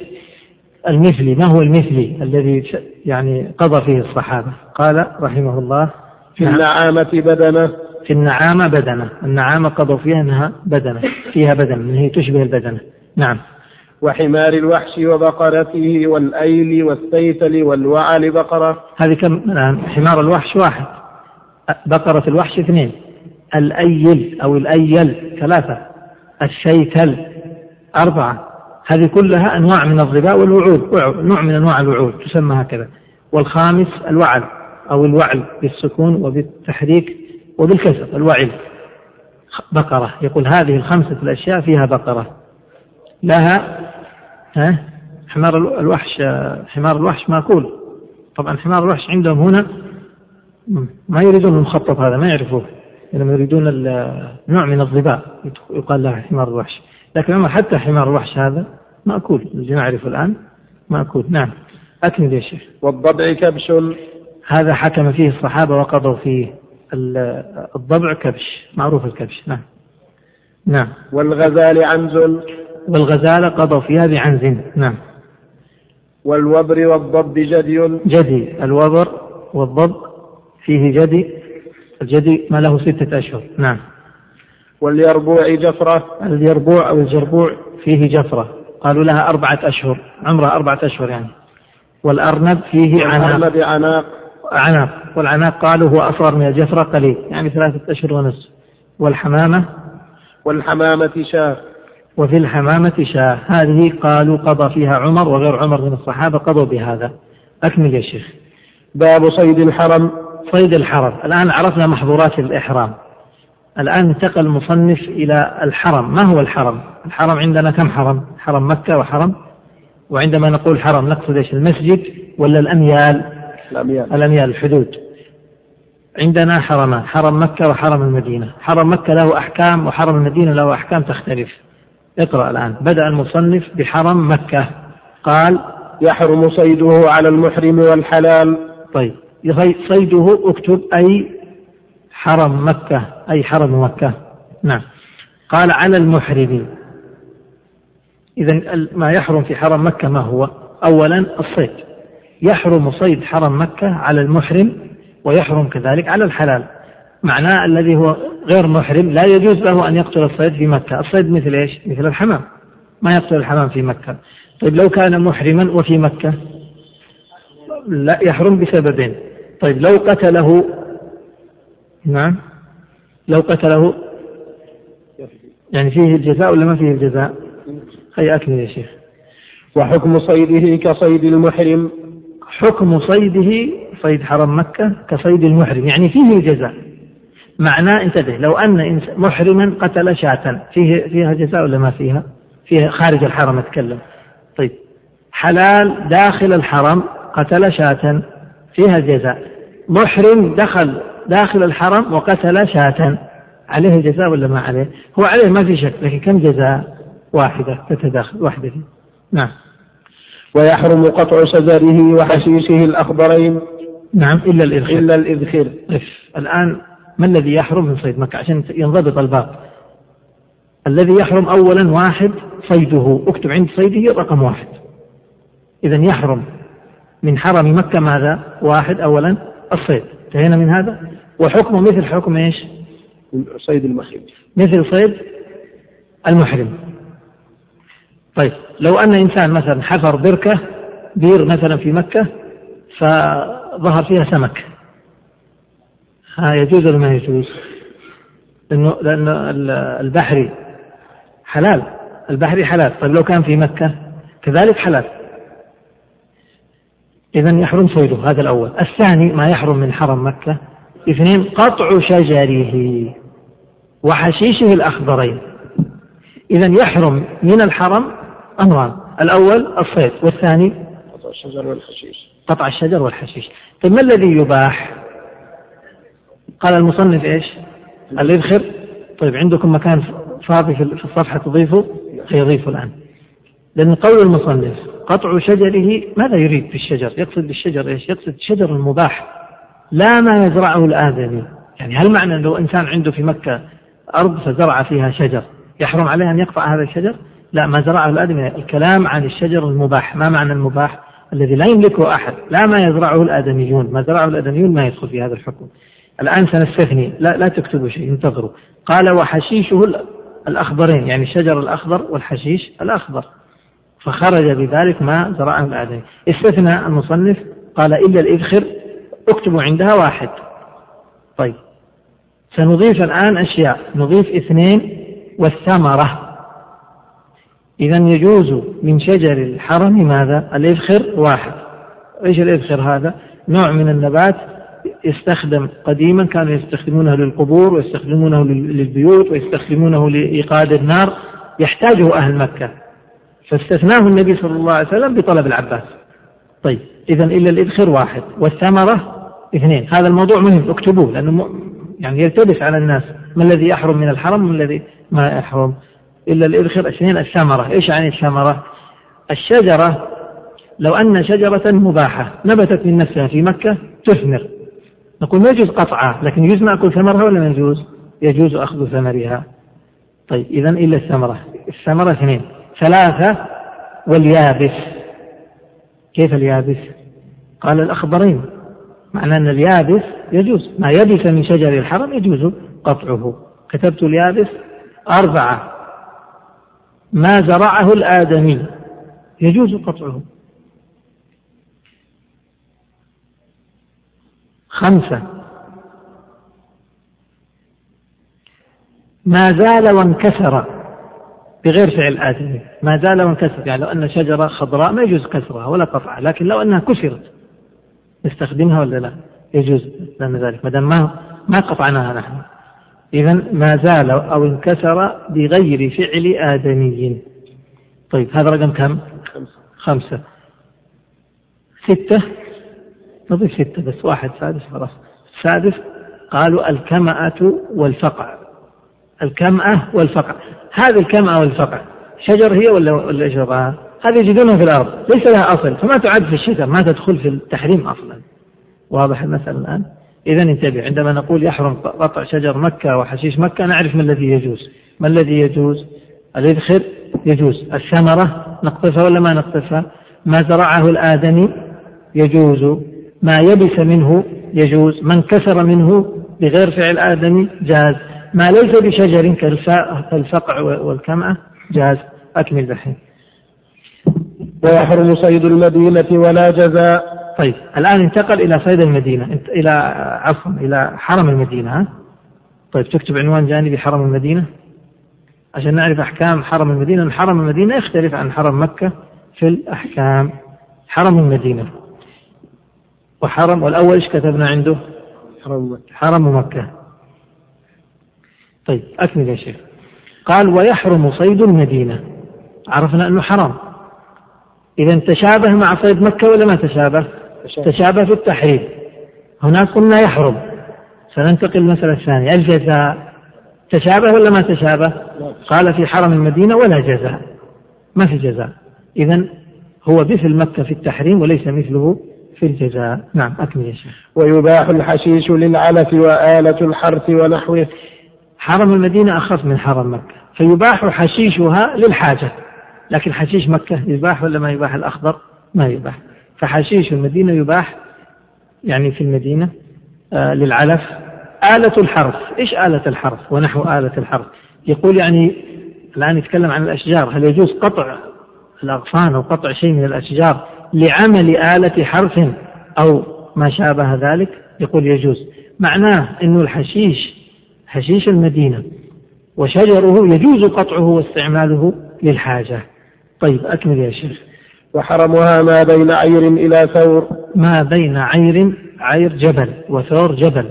المثلي. ما هو المثلي الذي يعني قضى فيه الصحابة؟ قال رحمه الله في. النعامة بدنة. في النعامة بدنة. النعامة قضوا فيها أنها بدنة فيها بدنة هي تشبه البدنة. نعم. وحمار الوحش وبقرته والأيل والثيتل والوعل بقرة. هذه كم الآن؟ حمار الوحش واحد. بقرة الوحش اثنين. الأيل أو الأيل ثلاثة. الثيتل أربعة. هذه كلها أنواع من الظباء والوعول. نوع من أنواع الوعول تسمى هكذا. والخامس الوعل أو الوعل بالسكون وبالتحريك وبالكسر الوعل. بقرة. يقول هذه الخمسة الأشياء فيها بقرة. لها ها؟ حمار الوحش حمار الوحش مأكول. طبعا حمار الوحش عندهم هنا ما يريدون المخطط هذا ما يعرفوه. إنما يريدون نوع من الظباء يقال لها حمار الوحش. لكن حتى حمار الوحش هذا مأكول. الذي نعرفه الآن مأكول. نعم. أكمل يا شيخ. والضبع كبش. هذا حكم فيه الصحابة وقضوا فيه الضبع كبش معروف الكبش. نعم. نعم. والغزال عنز والغزالة قضوا فيها بعنز نعم. والوبر والضب جدي. جدي. الوبر والضب فيه جدي. الجدي ما له ستة أشهر. نعم. واليربوع جفرة. اليربوع أو الجربوع فيه جفرة. قالوا لها أربعة أشهر. عمرها أربعة أشهر يعني. والأرنب فيه عناق. عناق. عناق. والعناق قالوا هو أصغر من الجفرة قليل. يعني ثلاثة أشهر ونصف. والحمامة. والحمامة شاة. وفي الحمامة شاة. هذه قالوا قضى فيها عمر وغير عمر من الصحابة قضوا بهذا. أكمل يا شيخ. باب صيد الحرم. صيد الحرم. الآن عرفنا محظورات الإحرام. الآن انتقل المصنف إلى الحرم. ما هو الحرم؟ الحرم عندنا كم حرم؟ حرم مكة وحرم. وعندما نقول حرم نقصد إيش؟ المسجد ولا الأميال؟ الأميال. الأميال الحدود. عندنا حرمان حرم مكة وحرم المدينة. حرم مكة له أحكام وحرم المدينة له أحكام تختلف. اقرأ الآن. بدأ المصنف بحرم مكة. قال يحرم صيده على المحرم والحلال. طيب. صيده اكتب أي حرم مكة. أي حرم مكة. نعم. قال على المحرم. إذا ما يحرم في حرم مكة ما هو؟ أولا الصيد. يحرم صيد حرم مكة على المحرم ويحرم كذلك على الحلال. معناه الذي هو غير محرم لا يجوز له أن يقتل الصيد في مكة. الصيد مثل إيش؟ مثل الحمام. ما يقتل الحمام في مكة. طيب لو كان محرما وفي مكة؟ لا يحرم بسببين. طيب لو قتله نعم. لو قتله يعني فيه الجزاء ولا ما فيه الجزاء؟ هيا أكمل يا شيخ. وحكم صيده كصيد المحرم؟ حكم صيده صيد حرم مكة كصيد المحرم يعني فيه الجزاء. معناه انتبه لو أن محرما قتل شاة فيه فيها جزاء ولا ما فيها؟ فيها خارج الحرم أتكلم طيب حلال داخل الحرم قتل شاة فيها جزاء محرم دخل داخل الحرم وقتل شاة عليه جزاء ولا ما عليه؟ هو عليه ما في شك لكن كم جزاء؟ واحدة تتداخل واحدة فيه. نعم. ويحرم قطع شجره وحشيشه الأخضرين نعم إلا الإذخر إلا الإذخر الآن ما الذي يحرم من صيد مكة؟ عشان ينضبط الباب. الذي يحرم أولا واحد صيده. اكتب عند صيده رقم واحد. إذا يحرم. من حرم مكة ماذا؟ واحد أولا الصيد. انتهينا من هذا؟ وحكمه مثل حكم إيش؟ صيد المحرم. مثل صيد المحرم. طيب لو أن إنسان مثلا حفر بركة بير مثلا في مكة فظهر فيها سمك. ها يجوز ولا ما يجوز؟ لأنه لأن البحري حلال البحري حلال. طيب لو كان في مكة كذلك حلال. إذا يحرم صيده هذا الأول. الثاني ما يحرم من حرم مكة. اثنين قطع شجره وحشيشه الأخضرين. إذا يحرم من الحرم أمران. الأول الصيد والثاني قطع الشجر والحشيش. قطع الشجر والحشيش. طيب ما الذي يباح؟ قال المصنف إيش؟ الإذخر طيب عندكم مكان فاضي في الصفحة تضيفه؟ سيضيفه الآن. لأن قول المصنف قطع شجره ماذا يريد بالشجر؟ يقصد بالشجر إيش؟ يقصد الشجر المباح. لا ما يزرعه الآدمي. يعني هل معنى لو إنسان عنده في مكة أرض فزرع فيها شجر؟ يحرم عليه أن يقطع هذا الشجر؟ لا ما زرعه الآدمي. الكلام عن الشجر المباح ما معنى المباح؟ الذي لا يملكه أحد. لا ما يزرعه الآدميون. ما زرعه الآدميون ما يدخل في هذا الحكم. الآن سنستثني. لا, لا تكتبوا شيء انتظروا. قال وحشيشه الأخضرين يعني الشجر الأخضر والحشيش الأخضر. فخرج بذلك ما زرعه الآدمي. استثنى المصنف قال إلا الإذخر اكتبوا عندها واحد. طيب. سنضيف الآن أشياء. نضيف اثنين والثمرة. إذا يجوز من شجر الحرم ماذا؟ الإذخر واحد. إيش الإذخر هذا؟ نوع من النبات يستخدم قديما كانوا يستخدمونه للقبور ويستخدمونه للبيوت ويستخدمونه لإيقاد النار. يحتاجه أهل مكة. فاستثناه النبي صلى الله عليه وسلم بطلب العباس. طيب إذا إلا الإذخر واحد والثمرة اثنين. هذا الموضوع مهم اكتبوه لأنه يعني يلتبس على الناس. ما الذي يحرم من الحرم وما الذي ما يحرم. إلا الإذخر اثنين الثمرة. إيش يعني الثمرة؟ الشجرة لو أن شجرة مباحة نبتت من نفسها في مكة تثمر. نقول ما يجوز قطعها لكن يجوز نأكل ثمرها ولا ما يجوز؟ يجوز أخذ ثمرها. طيب إذا إلا الثمرة. الثمرة اثنين. ثلاثة واليابس. كيف اليابس؟ قال الأخضرين. معنى أن اليابس يجوز. ما يبس من شجر الحرم يجوز قطعه. كتبت اليابس أربعة. ما زرعه الآدمي يجوز قطعه. خمسة. ما زال وانكسر بغير فعل آدمي ما زال وانكسر يعني لو أن شجرة خضراء ما يجوز كسرها ولا قطعها لكن لو أنها كسرت نستخدمها ولا لا؟ يجوز لنا ذلك ما دام ما ما قطعناها نحن. إذا ما زال أو انكسر بغير فعل آدمي. طيب هذا رقم كم؟ خمسة. ستة. نضيف ستة بس واحد سادس خلاص. السادس قالوا الكمأة والفقع. الكمأة والفقع. هذه الكمأة والفقع شجر هي ولا ولا إيش هذه يجدونها في الأرض ليس لها أصل. فما تعد في الشتاء ما تدخل في التحريم أصلا. واضح المسألة الآن؟ إذا انتبه عندما نقول يحرم قطع شجر مكة وحشيش مكة نعرف ما الذي يجوز. ما الذي يجوز؟ الإذخر يجوز. الثمرة نقطفها ولا ما نقطفها؟ ما زرعه الآدمي يجوز. ما يبس منه يجوز من كسر منه بغير فعل آدمي جاز. ما ليس بشجر كالفقع والكمأة جاز. أكمل بحين ويحرم صيد المدينة ولا جزاء. طيب الآن انتقل إلى صيد المدينة إلى عفوا إلى حرم المدينة ها؟ طيب تكتب عنوان جانبي حرم المدينة. عشان نعرف أحكام حرم المدينة حرم المدينة يختلف عن حرم مكة في الأحكام. حرم المدينة. وحرم والأول إيش كتبنا عنده؟ حرم حرم مكة. طيب أكمل يا شيخ. قال ويحرم صيد المدينة. عرفنا أنه حرام. إذا تشابه مع صيد مكة ولا ما تشابه؟ تشابه. في التحريم. هناك قلنا يحرم. سننتقل للمسألة الثانية. الجزاء تشابه ولا ما تشابه؟ قال في حرم المدينة ولا جزاء. ما في جزاء. إذا هو مثل مكة في التحريم وليس مثله في الجزاء. نعم أكمل يا شيخ. ويباح الحشيش للعلف وآلة الحرث ونحوه. حرم المدينة أخف من حرم مكة فيباح حشيشها للحاجة. لكن حشيش مكة يباح ولا ما يباح؟ الأخضر ما يباح. فحشيش المدينة يباح يعني في المدينة آه للعلف. آلة الحرث إيش آلة الحرث؟ ونحو آلة الحرث. يقول يعني الآن يتكلم عن الأشجار هل يجوز قطع الأغصان أو قطع شيء من الأشجار لعمل آلة حرث أو ما شابه ذلك يقول يجوز. معناه أنه الحشيش حشيش المدينة وشجره يجوز قطعه واستعماله للحاجة. طيب أكمل يا شيخ. وحرمها ما بين عير إلى ثور. ما بين عير عير جبل وثور جبل.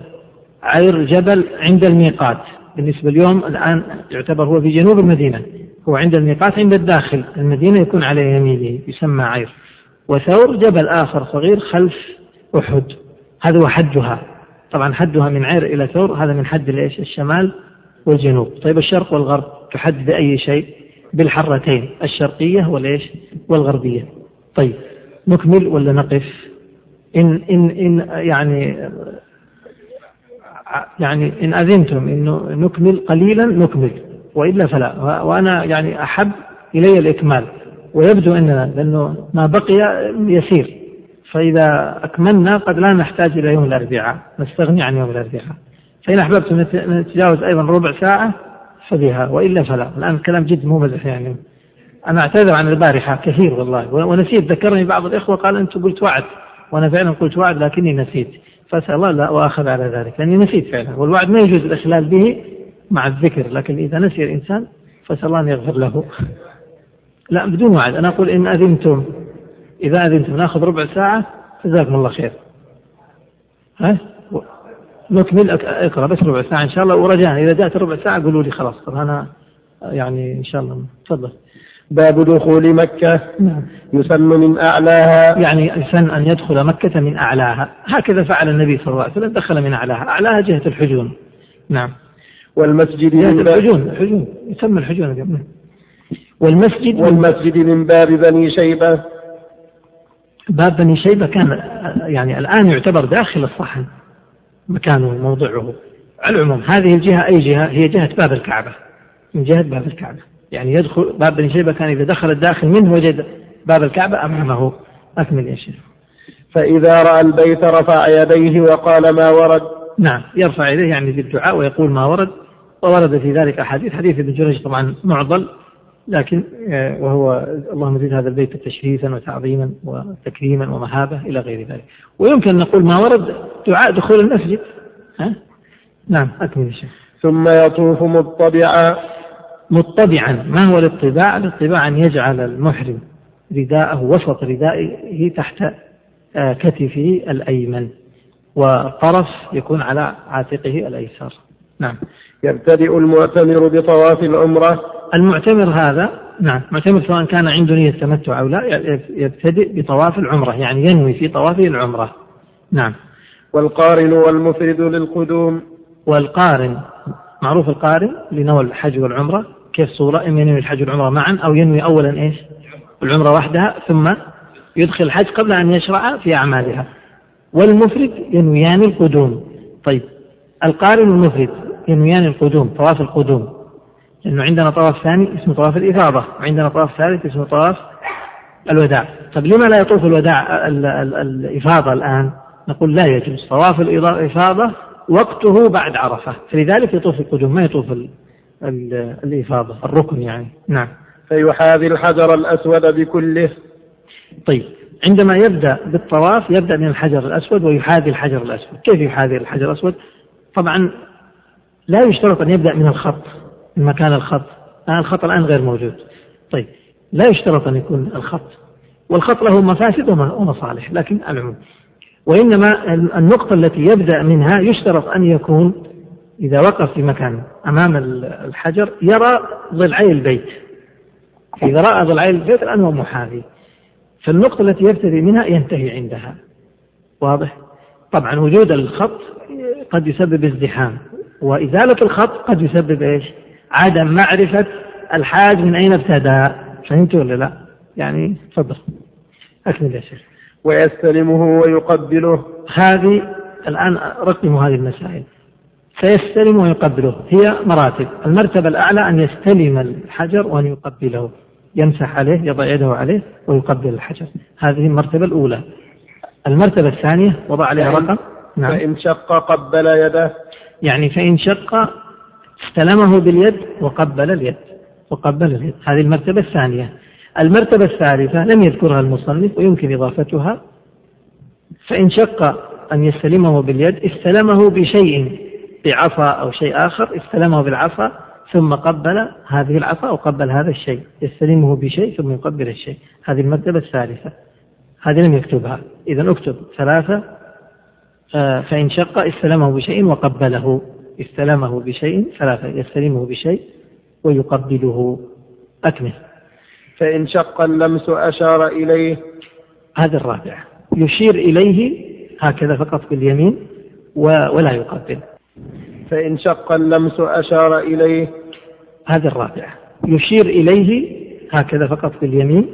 عير جبل عند الميقات. بالنسبة اليوم الآن يعتبر هو في جنوب المدينة. هو عند الميقات عند الداخل. المدينة يكون على يمينه يسمى عير. وثور جبل آخر صغير خلف أحد. هذا هو حدها طبعا حدها من عير إلى ثور هذا من حد الإيش؟ الشمال والجنوب. طيب الشرق والغرب تحد بأي شيء؟ بالحرتين الشرقية والإيش؟ والغربية. طيب نكمل ولا نقف؟ إن إن إن يعني يعني إن أذنتم إنه نكمل قليلا نكمل وإلا فلا. وأنا يعني أحب إلي الإكمال. ويبدو أننا لأنه ما بقي يسير. فإذا أكملنا قد لا نحتاج إلى يوم الأربعاء نستغني عن يوم الأربعاء. فإن أحببتم نتجاوز أيضا ربع ساعة فبها وإلا فلا. الآن الكلام جد مو مزح يعني. أنا أعتذر عن البارحة كثير والله. ونسيت ذكرني بعض الإخوة قال أنت قلت وعد. وأنا فعلا قلت وعد لكني نسيت. فأسأل الله لا وآخذ على ذلك لأني نسيت فعلا. والوعد ما يجوز الإخلال به مع الذكر لكن إذا نسي الإنسان فأسأل الله أن يغفر له. لا بدون وعد. أنا أقول إن أذنتم إذا أذنتم ناخذ ربع ساعة جزاكم الله خير. ها؟ نكمل. اقرأ بس ربع ساعة إن شاء الله. ورجاء إذا جاءت ربع ساعة قولوا لي خلاص. أنا يعني إن شاء الله. تفضل. باب دخول مكة. نعم. يسن من أعلاها. يعني يسن أن يدخل مكة من أعلاها. هكذا فعل النبي صلى الله عليه وسلم. دخل من أعلاها. أعلاها جهة الحجون. نعم. والمسجد جهة الحجون. الحجون. يسمى الحجون. نعم. والمسجد والمسجد من باب بني شيبة. باب بني شيبة كان يعني الآن يعتبر داخل الصحن مكانه موضعه. على العموم هذه الجهة أي جهة؟ هي جهة باب الكعبة. من جهة باب الكعبة. يعني يدخل باب بني شيبة كان إذا دخل الداخل منه وجد باب الكعبة أمامه. أكمل يا شيخ. فإذا رأى البيت رفع يديه وقال ما ورد. نعم يرفع يديه يعني بالدعاء ويقول ما ورد. وورد في ذلك أحاديث. حديث ابن جريج طبعا معضل. لكن آه، وهو اللهم زد هذا البيت تشريفا وتعظيما وتكريما ومهابة إلى غير ذلك. ويمكن نقول ما ورد دعاء دخول المسجد. ها؟ نعم أكمل الشيخ. ثم يطوف مطبعا. مطبعا. ما هو الاطباع؟ الاطباع أن يجعل المحرم رداءه وسط ردائه تحت آه، كتفه الأيمن والطرف يكون على عاتقه الأيسر. نعم. يبتدئ المعتمر بطواف العمرة. المعتمر هذا نعم. معتمر سواء كان عنده نية تمتع أو لا يبتدئ بطواف العمرة يعني ينوي في طوافه العمرة. نعم. والقارن والمفرد للقدوم. والقارن معروف القارن لنوى الحج والعمرة كيف صورة؟ إما ينوي الحج والعمرة معا أو ينوي أولا إيش؟ العمرة وحدها ثم يدخل الحج قبل أن يشرع في أعمالها. والمفرد ينويان القدوم. طيب القارن والمفرد ينويان القدوم طواف القدوم. لأنه عندنا طواف ثاني اسمه طواف الإفاضة وعندنا طواف ثالث اسمه طواف الوداع. طيب لما لا يطوف الوداع الإفاضة الآن؟ نقول لا يجوز. طواف الإفاضة وقته بعد عرفة. فلذلك يطوف القدوم ما يطوف الإفاضة الركن يعني. نعم. فيحاذي الحجر الأسود بكله. طيب. عندما يبدأ بالطواف يبدأ من الحجر الأسود ويحاذي الحجر الأسود. كيف يحاذي الحجر الأسود؟ طبعا لا يشترط أن يبدأ من الخط. مكان الخط. الآن الخط الآن غير موجود. طيب لا يشترط أن يكون الخط. والخط له مفاسد ومصالح لكن العموم. وإنما النقطة التي يبدأ منها يشترط أن يكون إذا وقف في مكان أمام الحجر يرى ضلعي البيت. إذا رأى ضلعي البيت الآن هو محاذي. فالنقطة التي يبتدي منها ينتهي عندها. واضح؟ طبعا وجود الخط قد يسبب ازدحام. وإزالة الخط قد يسبب إيش؟ عدم معرفة الحاج من أين ابتدأ فهمت ولا لا؟ يعني تفضل. أكمل يا شيخ. ويستلمه ويقبله. هذه الآن رقموا هذه المسائل. سيستلم ويقبله. هي مراتب. المرتبة الأعلى أن يستلم الحجر وأن يقبله. يمسح عليه يضع يده عليه ويقبل الحجر. هذه المرتبة الأولى. المرتبة الثانية وضع عليها رقم. نعم. فإن شق قبل يده. يعني فإن شق استلمه باليد وقبل اليد وقبل اليد. هذه المرتبة الثانية. المرتبة الثالثة لم يذكرها المصنف ويمكن إضافتها. فإن شق أن يستلمه باليد استلمه بشيء بعصا أو شيء آخر استلمه بالعصا ثم قبل هذه العصا وقبل هذا الشيء. يستلمه بشيء ثم يقبل الشيء. هذه المرتبة الثالثة. هذه لم يكتبها. إذا اكتب ثلاثة آه، فإن شق استلمه بشيء وقبله. استلمه بشيء ثلاثة يستلمه بشيء ويقبله أكمل. فإن شق اللمس أشار إليه. هذا الرابع. يشير إليه هكذا فقط باليمين ولا يقبل. فإن شق اللمس أشار إليه. هذا الرابع. يشير إليه هكذا فقط باليمين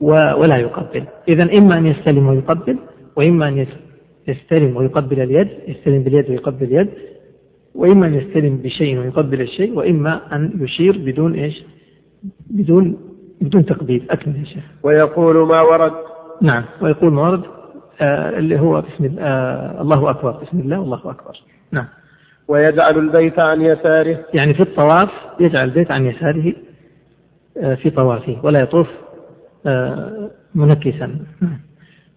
ولا يقبل. إذا إما أن يستلم ويقبل وإما أن يستلم ويقبل اليد يستلم باليد ويقبل اليد وإما أن يستلم بشيء ويقبل الشيء وإما أن يشير بدون إيش؟ بدون بدون تقبيل. أكمل يا شيخ. ويقول ما ورد. نعم. ويقول ما ورد آه اللي هو بسم الله آه الله أكبر. بسم الله والله أكبر. نعم. ويجعل البيت عن يساره. يعني في الطواف يجعل البيت عن يساره آه في طوافه ولا يطوف آه منكسا. نعم.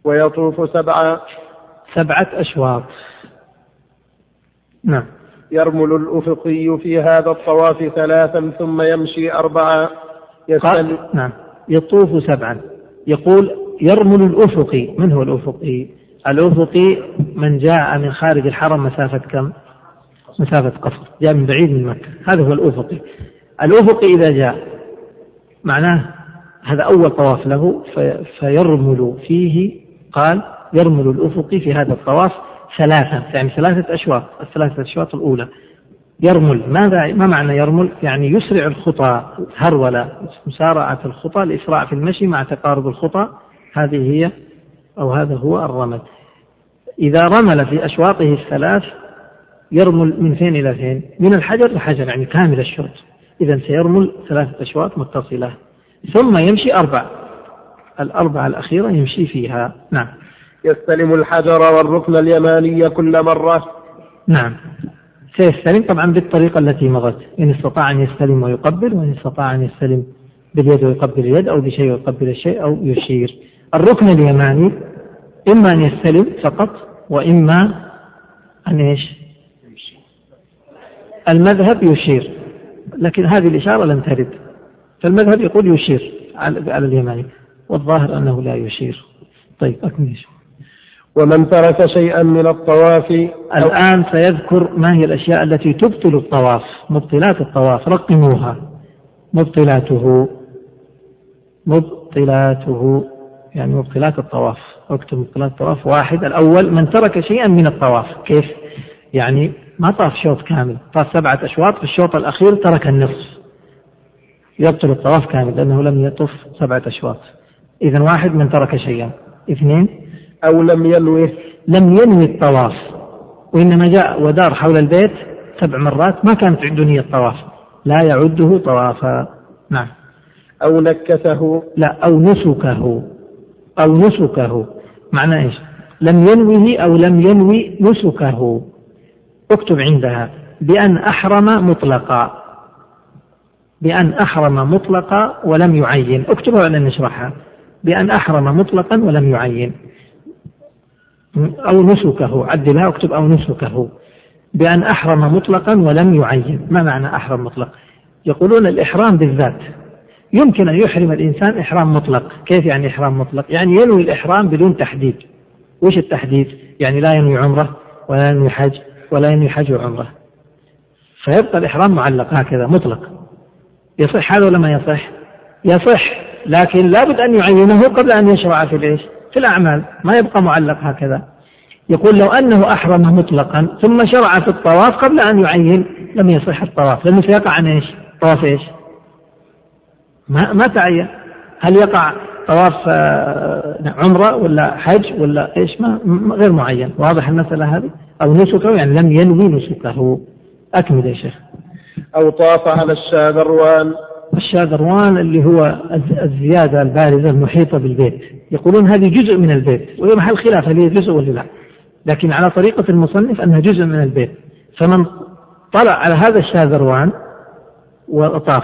ويطوف سبعة. سبعة أشواط. نعم. يرمل الأفقي في هذا الطواف ثلاثا ثم يمشي أربعة يستل... نعم. يطوف سبعا. يقول يرمل الأفقي. من هو الأفقي؟ الأفقي من جاء من خارج الحرم مسافة كم؟ مسافة قصر. جاء من بعيد من مكة. هذا هو الأفقي. الأفقي إذا جاء معناه هذا أول طواف له في فيرمل فيه قال يرمل الأفقي في هذا الطواف ثلاثة يعني ثلاثة أشواط الثلاثة أشواط الأولى. يرمل ماذا ما معنى يرمل؟ يعني يسرع الخطى هرولة مسارعة الخطى الإسراع في المشي مع تقارب الخطى. هذه هي أو هذا هو الرمل. إذا رمل في أشواطه الثلاث يرمل من فين إلى فين؟ من الحجر لحجر يعني كامل الشوط إذا سيرمل ثلاثة أشواط متصلة. ثم يمشي أربع الأربعة الأخيرة يمشي فيها. نعم. يستلم الحجر والركن اليماني كل مرة. نعم. سيستلم طبعا بالطريقة التي مضت. إن استطاع أن يستلم ويقبل وإن استطاع أن يستلم باليد ويقبل اليد أو بشيء ويقبل الشيء أو يشير. الركن اليماني إما أن يستلم فقط وإما أن إيش؟ المذهب يشير. لكن هذه الإشارة لم ترد. فالمذهب يقول يشير على اليماني والظاهر أنه لا يشير. طيب أكمل. ومن ترك شيئا من الطواف الآن سيذكر ما هي الأشياء التي تبطل الطواف مبطلات الطواف رقموها. مبطلاته مبطلاته يعني مبطلات الطواف. اكتب مبطلات الطواف واحد. الأول من ترك شيئا من الطواف. كيف؟ يعني ما طاف شوط كامل. طاف سبعة أشواط في الشوط الأخير ترك النصف. يبطل الطواف كامل لأنه لم يطف سبعة أشواط. إذا واحد من ترك شيئا. اثنين أو لم ينوه لم ينوي الطواف. وإنما جاء ودار حول البيت سبع مرات ما كانت عنده نية طواف. لا يعده طوافا. نعم. أو نكثه؟ لا أو نسكه. أو نسكه. معنى إيش؟ لم ينوه أو لم ينوي نسكه. اكتب عندها. بأن أحرم مطلقا. بأن أحرم مطلقا ولم يعين. اكتبها ولا نشرحها. بأن أحرم مطلقا ولم يعين. أو نسكه عدلها اكتب أو نسكه بأن أحرم مطلقا ولم يعين. ما معنى أحرم مطلق؟ يقولون الإحرام بالذات. يمكن أن يحرم الإنسان إحرام مطلق. كيف يعني إحرام مطلق؟ يعني ينوي الإحرام بدون تحديد. وش التحديد؟ يعني لا ينوي عمرة ولا ينوي حج ولا ينوي حج وعمرة. فيبقى الإحرام معلق هكذا مطلق. يصح هذا ولا ما يصح؟ يصح لكن لابد أن يعينه قبل أن يشرع في الإيش في الأعمال ما يبقى معلق هكذا. يقول لو أنه أحرم مطلقا ثم شرع في الطواف قبل أن يعين لم يصح الطواف. لأنه سيقع عن إيش؟ طواف إيش؟ ما ما تعين. هل يقع طواف آه، عمرة ولا حج ولا إيش؟ ما غير معين. واضح المسألة هذه؟ أو نسكه يعني لم ينوي نسكه. أكمل يا شيخ. أو طاف على الشاذروان الشاذروان اللي هو الزيادة البارزة المحيطة بالبيت. يقولون هذه جزء من البيت وهي محل خلاف هل هي جزء ولا لا. لكن على طريقة المصنف أنها جزء من البيت. فمن طلع على هذا الشاذروان وطاف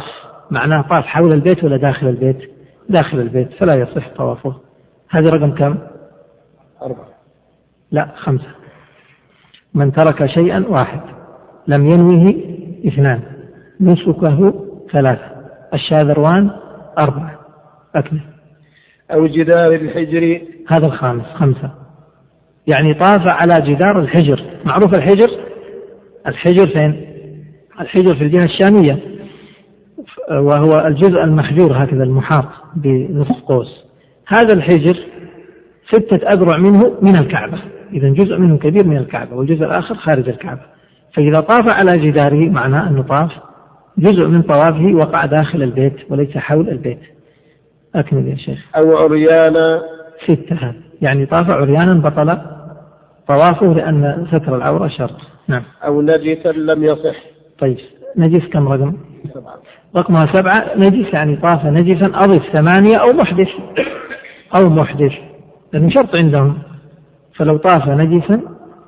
معناه طاف حول البيت ولا داخل البيت؟ داخل البيت فلا يصح طوافه. هذا رقم كم؟ أربعة. لا خمسة. من ترك شيئا واحد لم ينوه اثنان نسكه ثلاثة. الشاذروان أربعة. أكمل. أو جدار الحجر. هذا الخامس خمسة. يعني طاف على جدار الحجر. معروف الحجر؟ الحجر فين؟ الحجر في الجهة الشامية. وهو الجزء المحجور هكذا المحاط بنصف قوس. هذا الحجر ستة أذرع منه من الكعبة. إذا جزء منه كبير من الكعبة والجزء الآخر خارج الكعبة. فإذا طاف على جداره معناه أنه طاف جزء من طوافه وقع داخل البيت وليس حول البيت. أكمل يا شيخ. أو عريانا ستة. يعني طاف عريانا بطل طوافه لأن ستر العورة شرط. نعم. أو نجسا لم يصح. طيب. نجس كم رقم؟ سبعة. رقمها سبعة. نجس يعني طاف نجسا. أضف ثمانية أو محدث. أو محدث. لأنه شرط عندهم. فلو طاف نجسا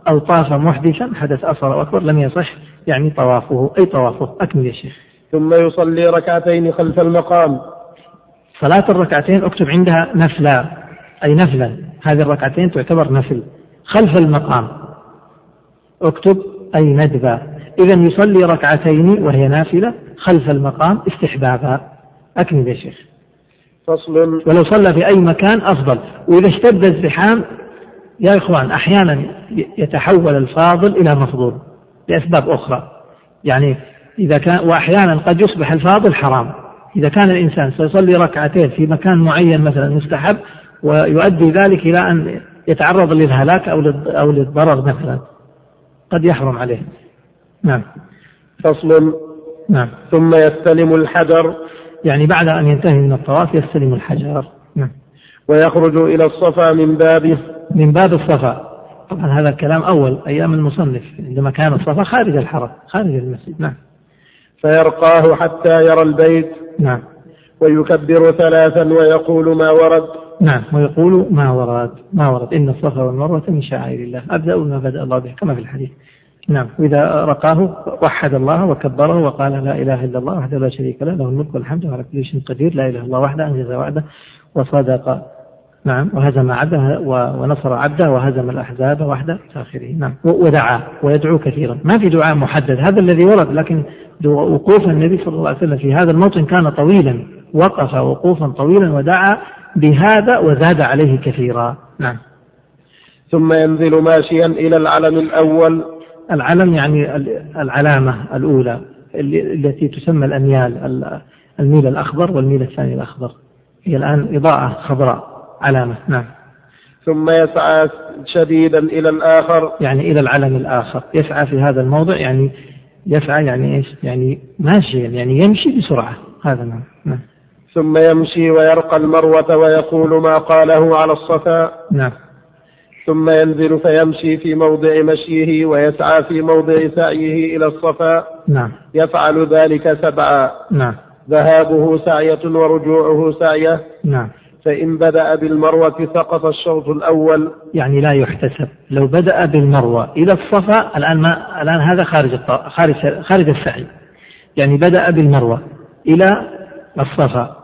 أو طاف محدثا حدث أصغر أو أكبر لم يصح. يعني طوافه أي طوافه أكمل يا شيخ. ثم يصلي ركعتين خلف المقام. صلاة الركعتين أكتب عندها نفلا أي نفلا. هذه الركعتين تعتبر نفل. خلف المقام. أكتب أي ندبا إذا يصلي ركعتين وهي نافلة خلف المقام استحبابا. أكمل يا شيخ. فصل. ولو صلى في أي مكان أفضل. وإذا اشتد الزحام يا إخوان أحيانا يتحول الفاضل إلى مفضول. لأسباب أخرى. يعني إذا كان وأحيانا قد يصبح الفاضل حرام. إذا كان الإنسان سيصلي ركعتين في مكان معين مثلا مستحب ويؤدي ذلك إلى أن يتعرض للهلاك أو أو للضرر مثلا. قد يحرم عليه. نعم. فصل. نعم. ثم يستلم الحجر. يعني بعد أن ينتهي من الطواف يستلم الحجر. نعم. ويخرج إلى الصفا من بابه. من باب الصفا. طبعا هذا الكلام أول أيام المصنف عندما كان الصفا خارج الحرم خارج المسجد نعم. فيرقاه حتى يرى البيت. نعم. ويكبر ثلاثا ويقول ما ورد. نعم ويقول ما ورد ما ورد. إن الصفا والمروة من شعائر الله. أبدأ ما بدأ الله به كما في الحديث. نعم وإذا رقاه وحد الله وكبره وقال لا إله إلا الله وحده لا شريك له له الملك والحمد وعلى كل شيء قدير لا إله إلا الله وحده أنجز وعده وصدق نعم. وهزم عبده ونصر عبده وهزم الأحزاب وحده إلى آخره نعم ودعا ويدعو كثيرا. ما في دعاء محدد. هذا الذي ورد لكن وقوف النبي صلى الله عليه وسلم في هذا الموطن كان طويلا. وقف وقوفا طويلا ودعا بهذا وزاد عليه كثيرا. نعم. ثم ينزل ماشيا إلى العلم الأول. العلم يعني العلامة الأولى التي تسمى الأميال الميل الأخضر والميل الثاني الأخضر. هي الآن إضاءة خضراء. علامة نعم. ثم يسعى شديدا إلى الآخر. يعني إلى العلم الآخر. يسعى في هذا الموضع يعني يسعى يعني إيش؟ يعني ماشيا يعني يمشي بسرعة. هذا نعم, نعم. ثم يمشي ويرقى المروة ويقول ما قاله على الصفا نعم. ثم ينزل فيمشي في موضع مشيه ويسعى في موضع سعيه إلى الصفا نعم. يفعل ذلك سبعا. نعم. ذهابه سعية ورجوعه سعية. نعم. فإن بدأ بالمروة سقط الشوط الأول. يعني لا يحتسب. لو بدأ بالمروة إلى الصفا الآن ما الآن هذا خارج خارج خارج السعي. يعني بدأ بالمروة إلى الصفا.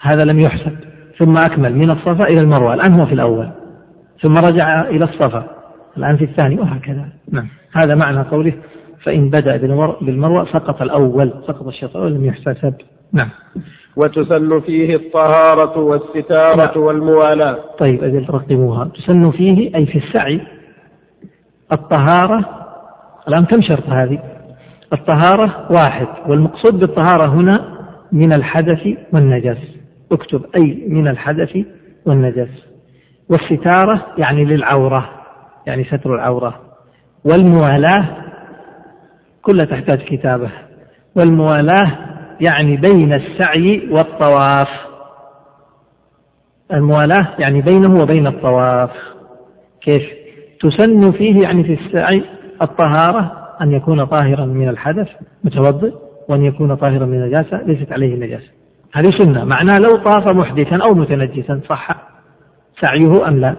هذا لم يحسب. ثم أكمل من الصفا إلى المروة. الآن هو في الأول. ثم رجع إلى الصفا. الآن في الثاني. وهكذا. نعم. هذا معنى قوله فإن بدأ بالمر- بالمروة سقط الأول. سقط الشوط الأول لم يحتسب. نعم. وتسن فيه الطهارة والستارة لا. والموالاة. طيب أجل رقموها. تسن فيه أي في السعي الطهارة. الآن كم شرط هذه؟ الطهارة واحد والمقصود بالطهارة هنا من الحدث والنجس اكتب أي من الحدث والنجس والستارة يعني للعورة يعني ستر العورة. والموالاة كلها تحتاج كتابة. والموالاة يعني بين السعي والطواف. الموالاة يعني بينه وبين الطواف. كيف؟ تسن فيه يعني في السعي الطهارة أن يكون طاهرا من الحدث متوضئ وأن يكون طاهرا من النجاسة ليست عليه نجاسة هذه سنة. معناه لو طاف محدثا أو متنجسا صح سعيه أم لا؟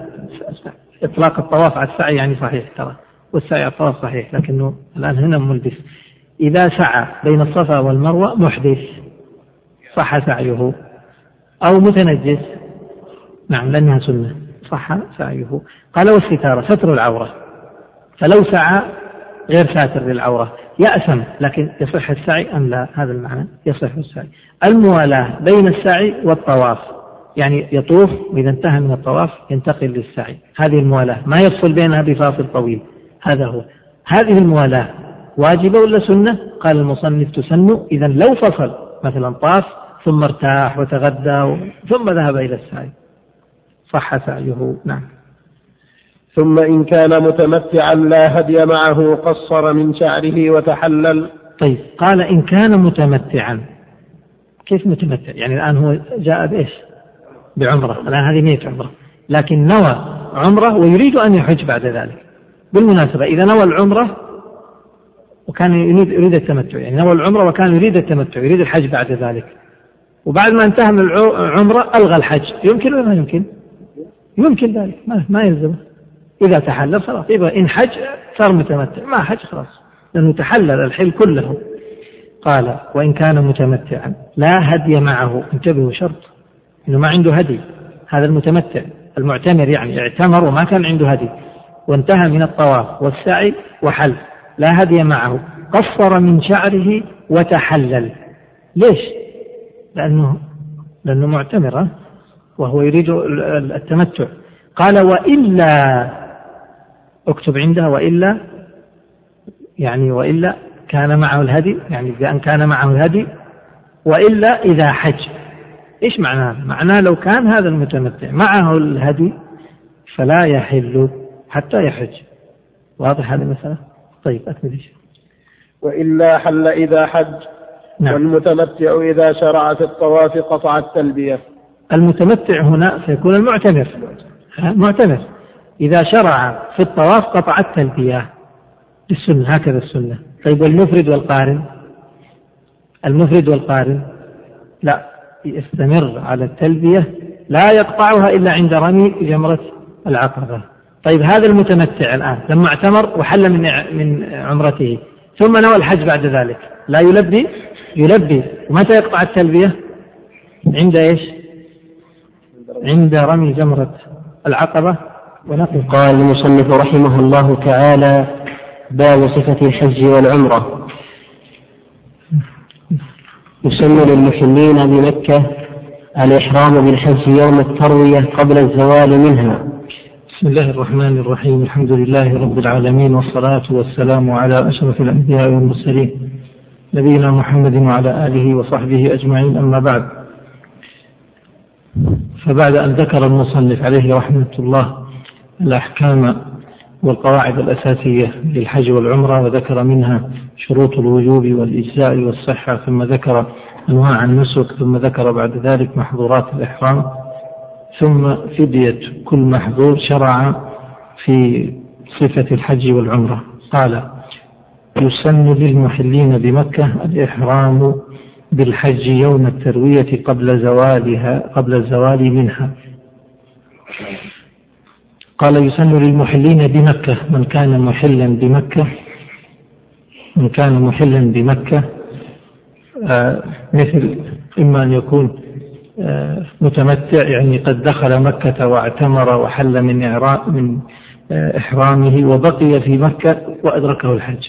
إطلاق الطواف على السعي يعني صحيح ترى والسعي على الطواف صحيح لكنه الآن هنا ملبس. إذا سعى بين الصفا والمروة محدث صح سعيه. أو متنجس. نعم لأنها سنة صح سعيه. قال والستارة ستر العورة. فلو سعى غير ساتر للعورة. يأسم لكن يصح السعي أم لا؟ هذا المعنى. يصح السعي. الموالاة بين السعي والطواف. يعني يطوف وإذا انتهى من الطواف ينتقل للسعي. هذه الموالاة. ما يفصل بينها بفاصل طويل. هذا هو. هذه الموالاة واجبة ولا سنة؟ قال المصنف تسن إذا لو فصل مثلا طاف ثم ارتاح وتغدى ثم ذهب إلى السعي. صح سعيه نعم. ثم إن كان متمتعا لا هدي معه قصر من شعره وتحلل. طيب قال إن كان متمتعا. كيف متمتع؟ يعني الآن هو جاء بإيش؟ بعمرة. الآن هذه نية عمرة. لكن نوى عمرة ويريد أن يحج بعد ذلك. بالمناسبة إذا نوى العمرة وكان يريد يريد التمتع. يعني نوى العمرة وكان يريد التمتع يريد الحج بعد ذلك. وبعد ما انتهى من العمرة ألغى الحج. يمكن ولا ما يمكن؟ يمكن ذلك. ما, ما يلزمه إذا تحلل خلاص. يبقى إن حج صار متمتع. ما حج خلاص. لأنه تحلل الحل كله. قال وإن كان متمتعا لا هدي معه. انتبهوا شرط. إنه ما عنده هدي. هذا المتمتع. المعتمر يعني اعتمر وما كان عنده هدي. وانتهى من الطواف والسعي وحل. لا هدي معه. قصر من شعره وتحلل. ليش؟ لأنه لأنه معتمر وهو يريد التمتع. قال وإلا اكتب عندها وإلا يعني وإلا كان معه الهدي يعني بأن كان معه الهدي وإلا إذا حج. إيش معناه معناه لو كان هذا المتمتع معه الهدي فلا يحل حتى يحج. واضح هذه المسألة؟ طيب أكمل وإلا حل إذا حج نعم. والمتمتع إذا شرع في الطواف قطع التلبية. المتمتع هنا سيكون المعتمر. معتمر. إذا شرع في الطواف قطع التلبية. بالسنة هكذا السنة. طيب والمفرد والقارن؟ المفرد والقارن؟ لا يستمر على التلبية لا يقطعها إلا عند رمي جمرة العقبة. طيب هذا المتمتع الآن. لما اعتمر وحل من من عمرته. ثم نوى الحج بعد ذلك. لا يلبي؟ يلبي. ومتى يقطع التلبية؟ عند إيش؟ عند رمي جمرة العقبة ونقف قال المصنف رحمه الله تعالى باب صفة الحج والعمرة. يسن للمحلين بمكة الإحرام بالحج يوم التروية قبل الزوال منها. بسم الله الرحمن الرحيم. الحمد لله رب العالمين والصلاة والسلام على أشرف الأنبياء والمرسلين نبينا محمد وعلى آله وصحبه أجمعين. أما بعد فبعد أن ذكر المصنف عليه رحمة الله الأحكام والقواعد الأساسية للحج والعمرة وذكر منها شروط الوجوب والإجزاء والصحة ثم ذكر أنواع النسك ثم ذكر بعد ذلك محظورات الإحرام ثم فدية كل محظور شرع في صفة الحج والعمرة. قال يسن للمحلين بمكة الإحرام بالحج يوم التروية قبل زوالها قبل الزوال منها. قال يسن للمحلين بمكة من كان محلا بمكة من كان محلا بمكة آه مثل إما أن يكون متمتع يعني قد دخل مكة واعتمر وحل من من آه إحرامه وبقي في مكة وأدركه الحج.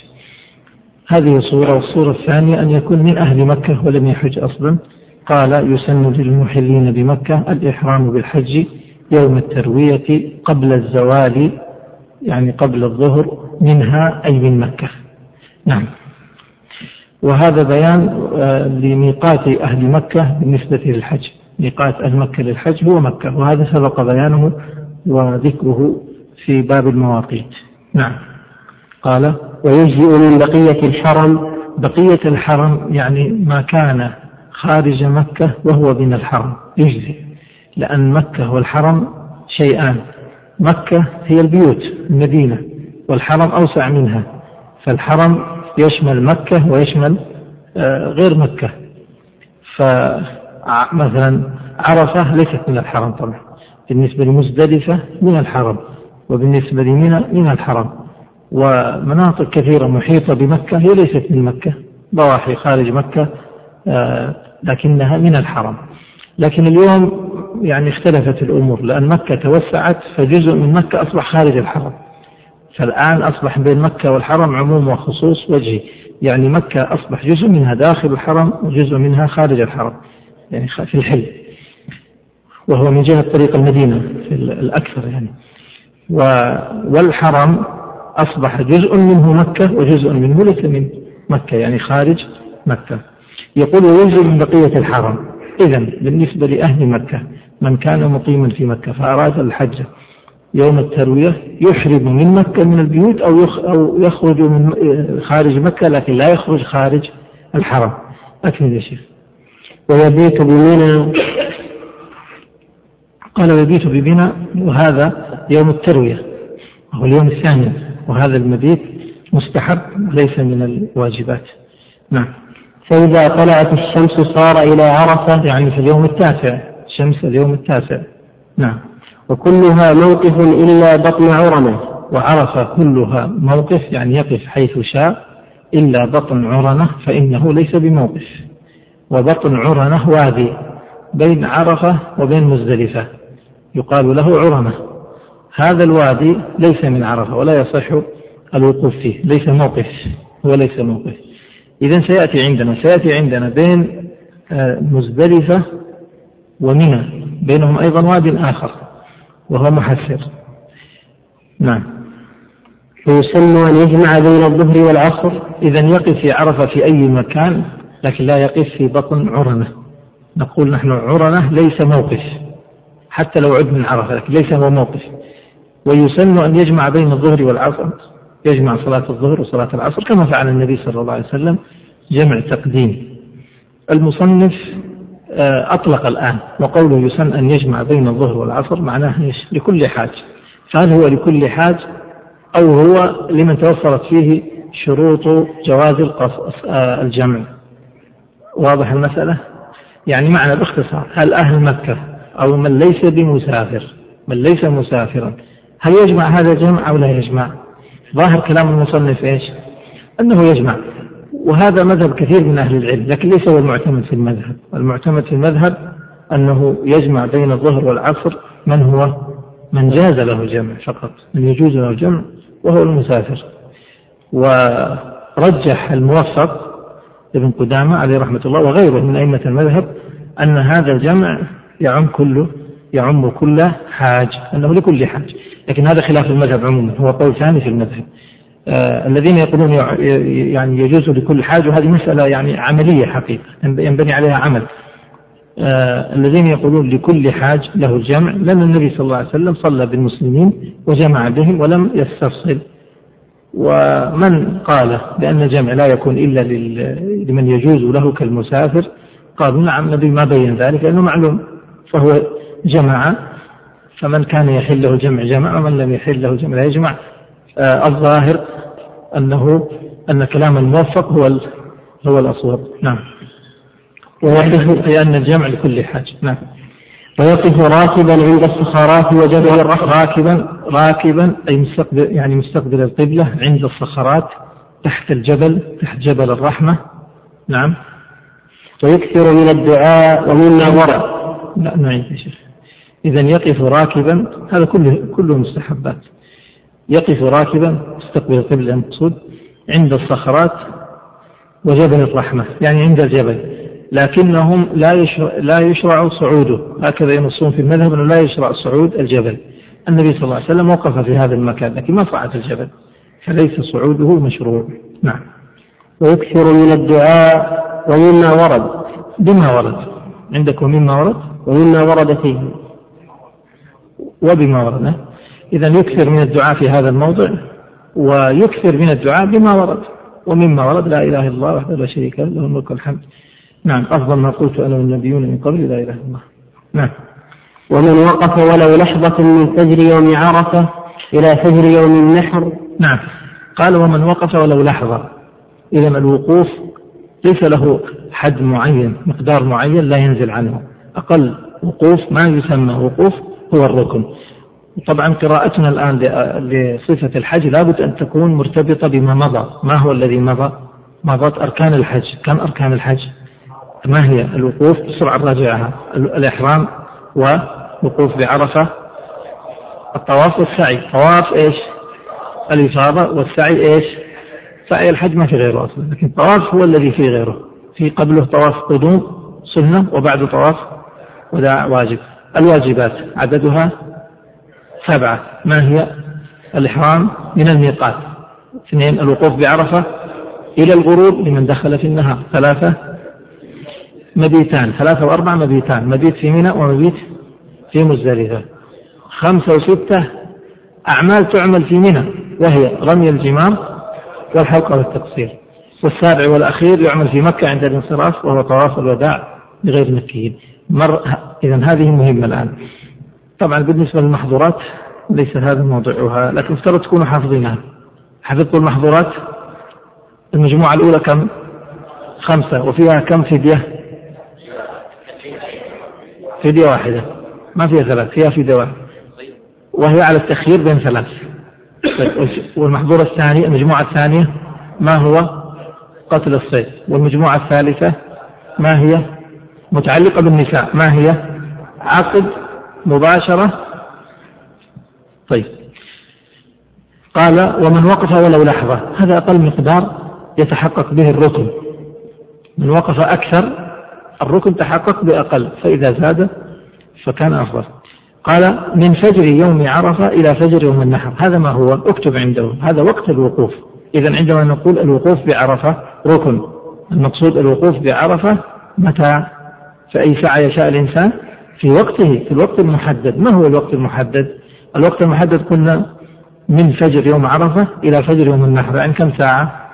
هذه صورة والصورة الثانية أن يكون من أهل مكة ولم يحج أصلا. قال يسن للمحلين بمكة الإحرام بالحج يوم التروية قبل الزوال يعني قبل الظهر منها أي من مكة. نعم. وهذا بيان آه، لميقات أهل مكة بالنسبة للحج. ميقات أهل مكة للحج هو مكة وهذا سبق بيانه وذكره في باب المواقيت. نعم. قال ويجزئ من بقية الحرم. بقية الحرم يعني ما كان خارج مكة وهو من الحرم. يجزئ لأن مكة والحرم شيئان. مكة هي البيوت المدينة والحرم أوسع منها. فالحرم يشمل مكة ويشمل آه، غير مكة. فمثلا عرفة ليست من الحرم طبعا. بالنسبة لمزدلفة من الحرم وبالنسبة لمنى من الحرم ومناطق كثيرة محيطة بمكة هي ليست من مكة ضواحي خارج مكة آه، لكنها من الحرم لكن اليوم يعني اختلفت الأمور لأن مكة توسعت فجزء من مكة أصبح خارج الحرم. فالآن أصبح بين مكة والحرم عموم وخصوص وجهي. يعني مكة أصبح جزء منها داخل الحرم وجزء منها خارج الحرم. يعني في الحل وهو من جهة طريق المدينة في الأكثر يعني. والحرم أصبح جزء منه مكة وجزء منه ليس من مكة يعني خارج مكة. يقول وينزل من بقية الحرم. إذا بالنسبة لأهل مكة من كان مقيما في مكة فأراد الحج يوم التروية يحرم من مكة من البيوت أو أو يخرج من خارج مكة لكن لا يخرج خارج الحرم. أكمل يا شيخ. ويبيت بمنى. قال ويبيت بمنى وهذا يوم التروية وهو اليوم الثاني وهذا المبيت مستحب وليس من الواجبات. نعم. فإذا طلعت الشمس صار إلى عرفة. يعني في اليوم التاسع شمس اليوم التاسع. نعم. وكلها موقف إلا بطن عرنة وعرفة كلها موقف يعني يقف حيث شاء إلا بطن عرنة فإنه ليس بموقف. وبطن عرنة وادي بين عرفة وبين مزدلفة. يقال له عرنة هذا الوادي ليس من عرفة ولا يصح الوقوف فيه ليس موقف هو ليس موقف. إذا سيأتي عندنا سيأتي عندنا بين آه، مزدلفة ومنى بينهم أيضا واد آخر وهو محسر. نعم. ويسن أن يجمع بين الظهر والعصر. إذا يقف في عرفة في أي مكان لكن لا يقف في بطن عرنة نقول نحن عرنة ليس موقف. حتى لو عد من عرفة لكن ليس هو موقف. ويسن أن يجمع بين الظهر والعصر. يجمع صلاة الظهر وصلاة العصر كما فعل النبي صلى الله عليه وسلم جمع تقديم المصنف آه، أطلق الآن وقوله يسن أن يجمع بين الظهر والعصر معناه إيش؟ لكل حاج. فهل هو لكل حاج؟ أو هو لمن توفرت فيه شروط جواز آه، الجمع. واضح المسألة؟ يعني معنى باختصار هل أهل مكة أو من ليس بمسافر من ليس مسافرا هل يجمع هذا الجمع أو لا يجمع؟ ظاهر كلام المصنف إيش؟ أنه يجمع وهذا مذهب كثير من أهل العلم لكن ليس هو المعتمد في المذهب. المعتمد في المذهب أنه يجمع بين الظهر والعصر من هو؟ من جاز له الجمع فقط من يجوز له الجمع وهو المسافر. ورجح الموفق ابن قدامة عليه رحمة الله وغيره من أئمة المذهب أن هذا الجمع يعم كله يعم كل حاج أنه لكل حاج. لكن هذا خلاف المذهب عموما هو قول ثاني في المذهب. آه الذين يقولون يعني يجوز لكل حاج وهذه مسألة يعني عملية حقيقة ينبني عليها عمل. آه الذين يقولون لكل حاج له الجمع لأن النبي صلى الله عليه وسلم صلى بالمسلمين وجمع بهم ولم يستفصل. ومن قال بأن الجمع لا يكون إلا لمن يجوز له كالمسافر قالوا نعم النبي ما بين ذلك لأنه معلوم فهو جمع. فمن كان يحل له جمع جمع ومن لم يحل له جمع لا يجمع. آه الظاهر أنه أن كلام الموفق هو هو الأصوب. نعم. ويقف أن الجمع لكل حاجة. نعم. ويقف راكبا عند الصخرات وجبل راكبا راكبا أي مستقبل يعني مستقبل القبلة عند الصخرات تحت الجبل تحت جبل الرحمة. نعم. ويكثر من الدعاء ومما ورد. لا نعيد يا شيخ. إذا يقف راكبا هذا كله كله مستحبات. يقف راكبا مستقبل القبلة المقصود عند الصخرات وجبل الرحمة يعني عند الجبل. لكنهم لا يشرع, لا يشرع صعوده. هكذا ينصون في المذهب أنه لا يشرع صعود الجبل. النبي صلى الله عليه وسلم وقف في هذا المكان لكن ما صعد الجبل. فليس صعوده مشروع نعم. ويكثر من الدعاء ومما ورد. بما ورد. عندك ومما ورد؟ ومما ورد فيه. وبما ورد. إذا يكثر من الدعاء في هذا الموضع ويكثر من الدعاء بما ورد. ومما ورد لا إله إلا الله وحده لا شريك له له الملك والحمد. نعم. أفضل ما قلت أنا والنبيون من قبل لا إله إلا الله. نعم. ومن وقف ولو لحظة من فجر يوم عرفة إلى فجر يوم النحر. نعم. قال ومن وقف ولو لحظة. إذا الوقوف ليس له حد معين مقدار معين لا ينزل عنه. أقل وقوف ما يسمى وقوف هو الركن. طبعا قراءتنا الآن لصفة الحج لابد أن تكون مرتبطة بما مضى. ما هو الذي مضى؟ مضت أركان الحج. كم أركان الحج؟ ما هي الوقوف؟ بسرعة راجعها الإحرام ووقوف بعرفة. الطواف والسعي. طواف إيش؟ الإفاضة والسعي إيش؟ سعي الحج ما في غيره أصلا لكن الطواف هو الذي فيه غيره. في قبله طواف قدوم سنة وبعده طواف وداع واجب. الواجبات عددها سبعة. ما هي؟ الإحرام من الميقات. اثنين الوقوف بعرفة إلى الغروب لمن دخل في النهار. ثلاثة مبيتان ثلاثة وأربعة مبيتان مبيت في منى ومبيت في مزدلفة. خمسة وستة أعمال تعمل في منى وهي رمي الجمار والحلقة والتقصير. والسابع والأخير يعمل في مكة عند الانصراف وهو طواف الوداع لغير المكيين مر إذا هذه مهمة الآن. طبعا بالنسبة للمحظورات ليس هذا موضوعها لكن افترض تكونوا حافظينها. حفظتوا المحظورات؟ المجموعة الأولى كم؟ خمسة وفيها كم فدية؟ فدية واحدة. ما فيها ثلاث فيها فدية واحدة وهي على التخيير بين ثلاث. والمحظورة الثانية المجموعة الثانية ما هو؟ قتل الصيد. والمجموعة الثالثة ما هي؟ متعلقة بالنساء. ما هي؟ عقد مباشرة. طيب. قال ومن وقف ولو لحظة. هذا أقل مقدار يتحقق به الركن. من وقف أكثر الركن تحقق بأقل فإذا زاد فكان أفضل. قال من فجر يوم عرفة إلى فجر يوم النحر. هذا ما هو اكتب عنده هذا وقت الوقوف. إذا عندما نقول الوقوف بعرفة ركن. المقصود الوقوف بعرفة متى؟ في أي ساعة يشاء الإنسان في وقته في الوقت المحدد. ما هو الوقت المحدد؟ الوقت المحدد قلنا من فجر يوم عرفة إلى فجر يوم النحر. يعني كم ساعة؟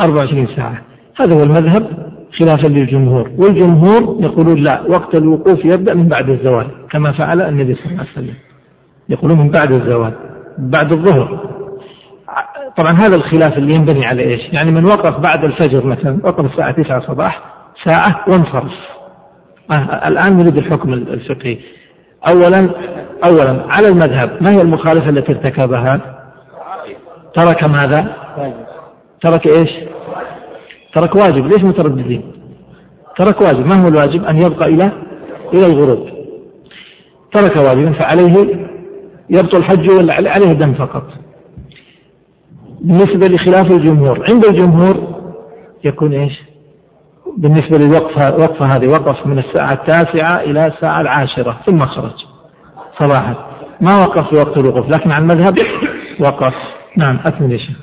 24 ساعة. هذا هو المذهب. خلافا للجمهور والجمهور يقولون لا وقت الوقوف يبدأ من بعد الزوال كما فعل النبي صلى الله عليه وسلم يقولون من بعد الزوال بعد الظهر طبعا هذا الخلاف اللي ينبني على إيش؟ يعني من وقف بعد الفجر مثلا وقف الساعة 9 صباح ساعة وانصرف آه الآن نريد الحكم الفقهي أولا أولا على المذهب ما هي المخالفة التي ارتكبها؟ ترك ماذا؟ ترك إيش؟ ترك واجب. ليش مترددين؟ ترك واجب. ما هو الواجب؟ أن يبقى إلى إلى الغروب. ترك واجبا فعليه يبطل حجه ولا عليه دم فقط. بالنسبة لخلاف الجمهور عند الجمهور يكون إيش؟ بالنسبة للوقفة الوقفة هذه وقف من الساعة التاسعة إلى الساعة العاشرة ثم خرج صباحا. ما وقف في وقت الوقوف لكن على المذهب وقف. نعم أكمل يا شيخ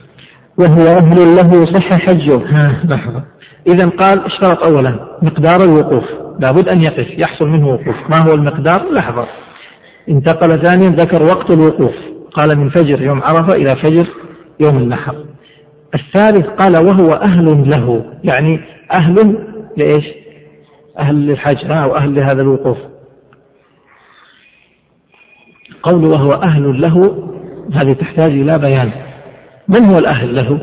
وهو أهل له صح حجه. لحظة. إذا قال اشترط أولا مقدار الوقوف. لابد أن يقف يحصل منه وقوف. ما هو المقدار؟ لحظة. انتقل ثانيا ذكر وقت الوقوف. قال من فجر يوم عرفة إلى فجر يوم النحر. الثالث قال وهو أهل له. يعني أهل لإيش؟ أهل الحج أو أهل هذا الوقوف. قول وهو أهل له هذه تحتاج إلى بيان. من هو الأهل له؟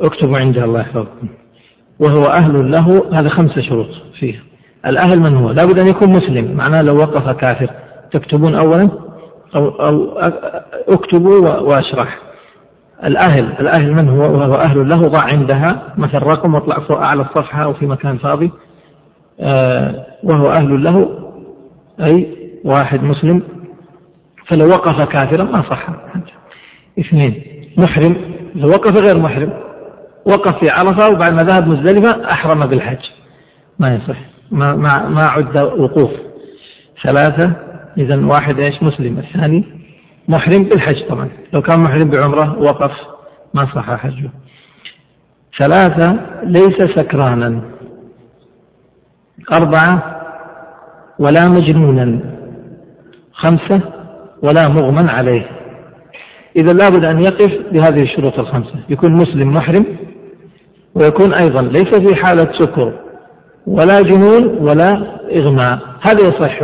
اكتبوا عند الله يحفظكم. وهو أهل له هذا خمسة شروط فيه. الأهل من هو؟ لابد أن يكون مسلم. معناه لو وقف كافر. تكتبون أولا؟ أو, أو اكتبوا وأشرح. الأهل الأهل من هو؟ وهو أهل له. ضع عندها مثل رقم واطلع فوق أعلى الصفحة أو في مكان فاضي. آه وهو أهل له. أي واحد مسلم. فلو وقف كافرا ما صح. اثنين. محرم لو وقف غير محرم. وقف في عرفة وبعد ما ذهب مزدلفة أحرم بالحج. ما يصح. ما ما ما عد وقوف. ثلاثة إذا واحد إيش؟ مسلم. الثاني محرم بالحج طبعا. لو كان محرم بعمرة وقف ما صح حجه. ثلاثة ليس سكرانا. أربعة ولا مجنونا. خمسة ولا مغمى عليه. إذا لابد أن يقف بهذه الشروط الخمسة. يكون مسلم محرم ويكون أيضا ليس في حالة سكر ولا جنون ولا إغماء. هذا يصح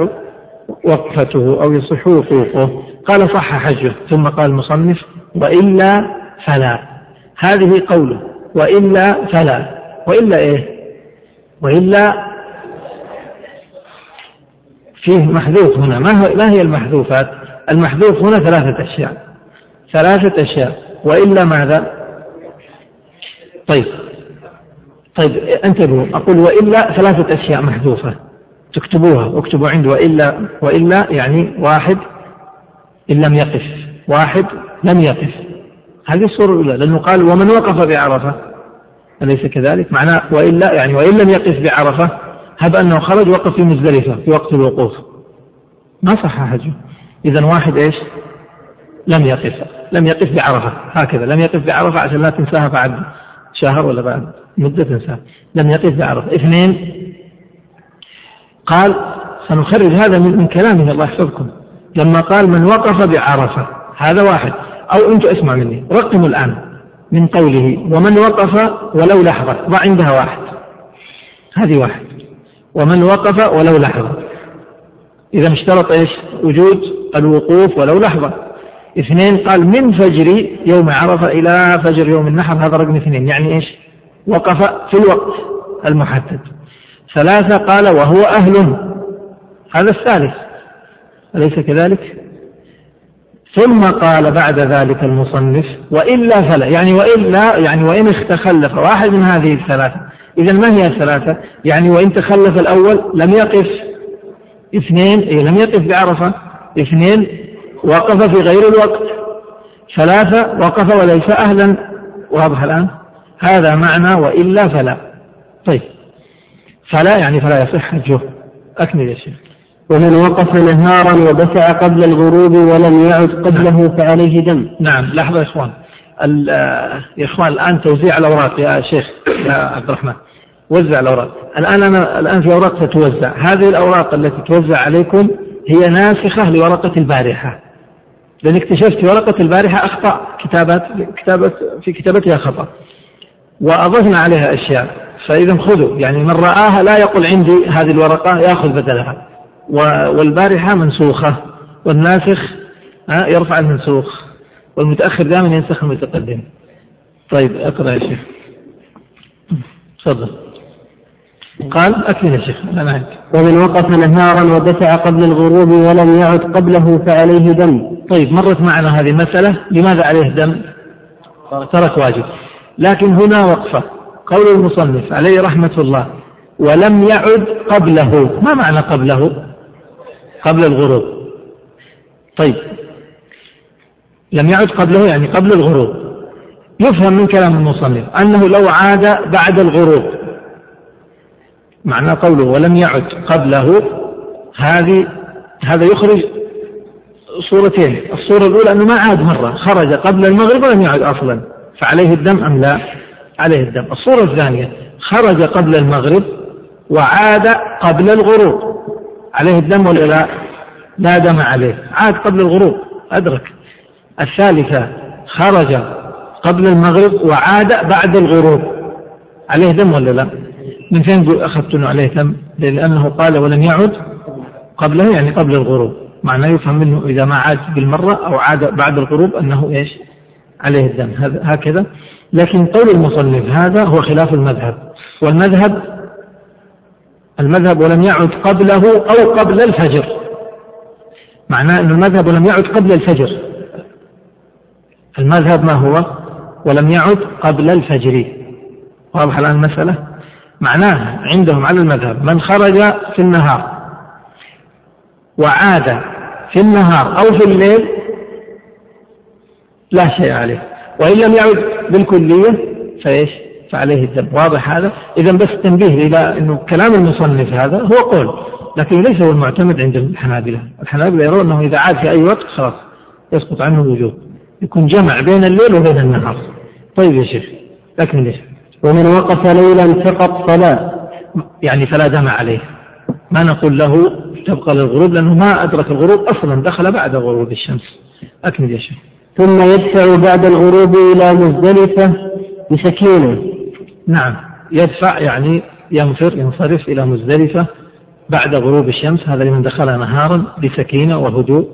وقفته أو يصح وقوفه. قال صح حجه ثم قال المصنف وإلا فلا. هذه قوله وإلا فلا. وإلا إيه؟ وإلا فيه محذوف هنا. ما, هي المحذوفات؟ المحذوف هنا ثلاثة أشياء. ثلاثة أشياء. وإلا ماذا؟ طيب. طيب انتبهوا. أقول وإلا ثلاثة أشياء محذوفة. تكتبوها اكتبوا عند وإلا وإلا يعني واحد إن لم يقف. واحد لم يقف. هذه الصورة الأولى لأنه قال ومن وقف بعرفة. أليس كذلك؟ معناه وإلا يعني وإن لم يقف بعرفة هب أنه خرج وقف في مزدلفة في وقت الوقوف. ما صح حجه إذا واحد إيش؟ لم يقف لم يقف بعرفة. هكذا لم يقف بعرفة عشان لا تنساها بعد شهر ولا بعد مدة تنساها. لم يقف بعرفة. اثنين قال سنخرج هذا من, كلامه. الله يحفظكم. لما قال من وقف بعرفة. هذا واحد. أو أنتم اسمع مني. رقموا الآن من قوله ومن وقف ولو لحظة. ضع عندها واحد. هذه واحد. ومن وقف ولو لحظة. إذا اشترط إيش؟ وجود الوقوف ولو لحظة. اثنين قال من فجر يوم عرفة إلى فجر يوم النحر هذا رقم اثنين. يعني إيش؟ وقف في الوقت المحدد. ثلاثة قال وهو أهل. هذا الثالث. أليس كذلك؟ ثم قال بعد ذلك المصنف وإلا فلا. يعني وإلا يعني وإن تخلف واحد من هذه الثلاثة. إذا ما هي الثلاثة؟ يعني وإن تخلف الأول لم يقف اثنين أي لم يقف بعرفة اثنين وقف في غير الوقت. ثلاثة وقف وليس أهلا. واضح الآن؟ هذا معنى وإلا فلا. طيب. فلا يعني فلا يصح. حجه أكمل يا شيخ. ومن وقف نهارا ودفع قبل الغروب ولم يعد قبله فعليه دم. نعم. لحظة يا إخوان يا إخوان الآن توزيع الأوراق يا شيخ يا عبد الرحمن. وزع الأوراق. الآن أنا الآن في أوراق تتوزع. هذه الأوراق التي توزع عليكم هي ناسخة لورقة البارحة. لأن اكتشفت ورقة البارحة أخطاء كتابات كتابة في كتابتها خطأ. وأضفنا عليها أشياء. فإذا خذوا يعني من رآها لا يقول عندي هذه الورقة يأخذ بدلها. والبارحة منسوخة. والناسخ يرفع المنسوخ. والمتأخر دائما ينسخ المتقدم. طيب أقرأ يا شيخ. تفضل. قال أكمل يا شيخ أنا معك ومن وقف نهارا ودفع قبل الغروب ولم يعد قبله فعليه دم. طيب مرت معنا هذه المسألة لماذا عليه دم؟ ترك واجب. لكن هنا وقفة. قول المصنف عليه رحمة الله ولم يعد قبله. ما معنى قبله؟ قبل الغروب. طيب. لم يعد قبله يعني قبل الغروب. يفهم من كلام المصنف أنه لو عاد بعد الغروب. معنى قوله ولم يعد قبله هذه هذا يخرج صورتين. الصورة الأولى أنه ما عاد مرة خرج قبل المغرب ولم يعد أصلا. فعليه الدم أم لا؟ عليه الدم. الصورة الثانية خرج قبل المغرب وعاد قبل الغروب. عليه الدم ولا لا؟ لا دم عليه. عاد قبل الغروب. أدرك. الثالثة خرج قبل المغرب وعاد بعد الغروب. عليه دم ولا لا؟ من فين أخذت أنه عليه دم؟ لأنه قال ولم يعد قبله يعني قبل الغروب. معناه يفهم منه إذا ما عاد بالمرة أو عاد بعد الغروب أنه إيش؟ عليه الدم هكذا. لكن قول المصنف هذا هو خلاف المذهب. والمذهب المذهب ولم يعد قبله أو قبل الفجر. معناه أن المذهب ولم يعد قبل الفجر. المذهب ما هو؟ ولم يعد قبل الفجر. واضح الآن المسألة؟ معناه عندهم على المذهب من خرج في النهار وعاد في النهار أو في الليل لا شيء عليه. وإن لم يعد بالكلية فإيش؟ فعليه الدم واضح هذا؟ إذا بس تنبيه إلى أنه كلام المصنف هذا هو قول لكن ليس هو المعتمد عند الحنابلة. الحنابلة يرون أنه إذا عاد في أي وقت خلاص يسقط عنه الوجوب يكون جمع بين الليل وبين النهار. طيب يا شيخ لكن ليش؟ ومن وقف ليلا فقط فلا يعني فلا دم عليه. ما نقول له تبقى للغروب لأنه ما أدرك الغروب أصلا دخل بعد غروب الشمس. أكمل يا شيخ. ثم يدفع بعد الغروب إلى مزدلفة بسكينة. نعم يدفع يعني ينفر ينصرف إلى مزدلفة بعد غروب الشمس. هذا لمن دخل نهارا بسكينة وهدوء.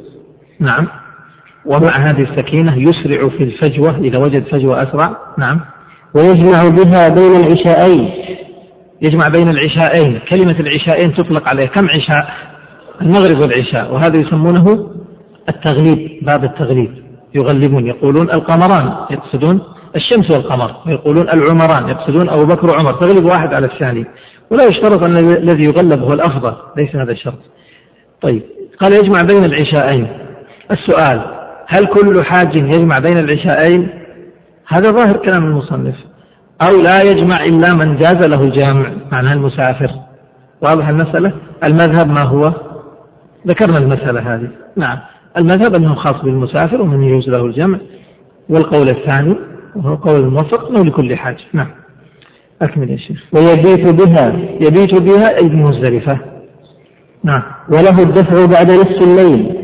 نعم. ومع هذه السكينة يسرع في الفجوة إذا وجد فجوة أسرع. نعم. ويجمع بها بين العشاءين. يجمع بين العشاءين. كلمة العشاءين تطلق عليه. كم عشاء؟ المغرب والعشاء. وهذا يسمونه التغليب باب التغليب. يغلبون يقولون القمران يقصدون الشمس والقمر ويقولون العمران يقصدون أبو بكر وعمر. تغلب واحد على الثاني. ولا يشترط أن الذي يغلب هو الأفضل. ليس هذا الشرط. طيب قال يجمع بين العشاءين. السؤال هل كل حاج يجمع بين العشاءين؟ هذا ظاهر كلام المصنف. أو لا يجمع إلا من جاز له الجامع معناه المسافر. واضح المسألة؟ المذهب ما هو؟ ذكرنا المسألة هذه. نعم. المذهب أنه خاص بالمسافر ومن يجوز له الجمع والقول الثاني وهو قول الموفق أنه لكل حاجة نعم. أكمل يا شيخ. ويبيت بها. يبيت بها أي بمزدلفة نعم. وله الدفع بعد نصف الليل.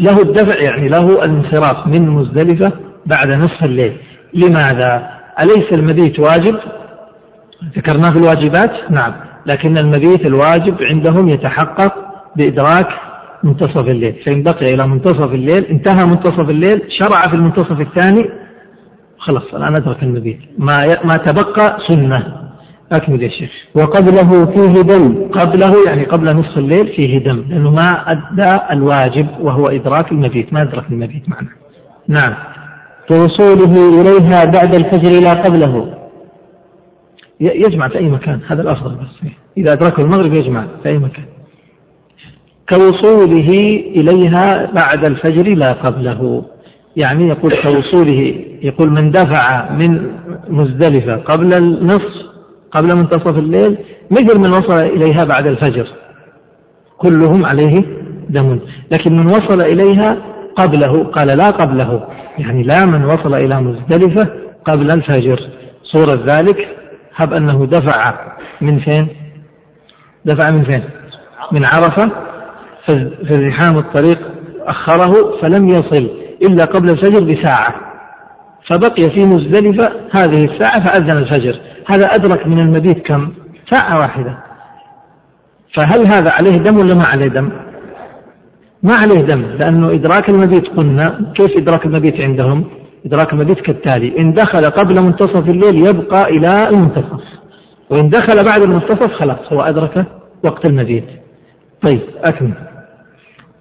له الدفع يعني له الانصراف من مزدلفة بعد نصف الليل. لماذا؟ أليس المبيت واجب؟ ذكرناه في الواجبات؟ نعم. لكن المبيت الواجب عندهم يتحقق بإدراك منتصف الليل. فإن بقي إلى منتصف الليل انتهى منتصف الليل شرع في المنتصف الثاني خلاص الآن أدرك المبيت. ما ما تبقى سنة. أكمل يا شيخ. وقبله فيه دم. قبله يعني قبل نصف الليل فيه دم لأنه ما أدى الواجب وهو إدراك المبيت. ما أدرك المبيت معنا نعم. كوصوله إليها بعد الفجر لا قبله. يجمع في أي مكان. هذا الأفضل بس. إذا أدركه المغرب يجمع في أي مكان. كوصوله إليها بعد الفجر لا قبله. يعني يقول كوصوله يقول من دفع من مزدلفة قبل النصف قبل منتصف الليل مثل من وصل إليها بعد الفجر. كلهم عليه دم. لكن من وصل إليها قبله قال لا قبله. يعني لا من وصل إلى مزدلفة قبل الفجر. صورة ذلك هب أنه دفع من فين؟ دفع من فين؟ من عرفة. في زحام الطريق أخره فلم يصل إلا قبل الفجر بساعة. فبقي في مزدلفة هذه الساعة فأذن الفجر. هذا أدرك من المبيت كم؟ ساعة واحدة. فهل هذا عليه دم ولا ما عليه دم؟ ما عليه دم لأنه إدراك المبيت قلنا كيف إدراك المبيت عندهم؟ إدراك المبيت كالتالي إن دخل قبل منتصف الليل يبقى إلى المنتصف وإن دخل بعد المنتصف خلاص هو أدرك وقت المبيت. طيب أكمل.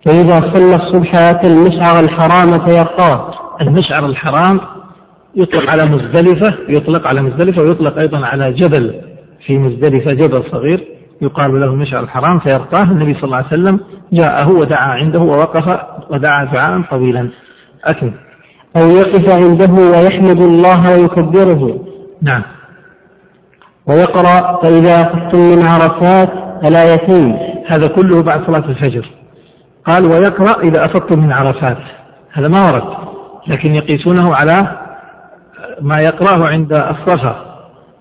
فإذا صلى الصبح أتى المشعر الحرام فيرقاه المشعر الحرام يطلق على مزدلفة يطلق على مزدلفة ويطلق أيضا على جبل في مزدلفة جبل صغير. يقال له مشعر الحرام فيرقاه. النبي صلى الله عليه وسلم جاءه ودعا عنده ووقف ودعا دعاء طويلا. أكمل أو يقف عنده ويحمد الله ويكبره. نعم. ويقرأ فإذا أخذتم من عرفات الآيتين هذا كله بعد صلاة الفجر. قال ويقرأ إذا أفضتم من عرفات. هذا ما ورد لكن يقيسونه على ما يقرأه عند الصفا.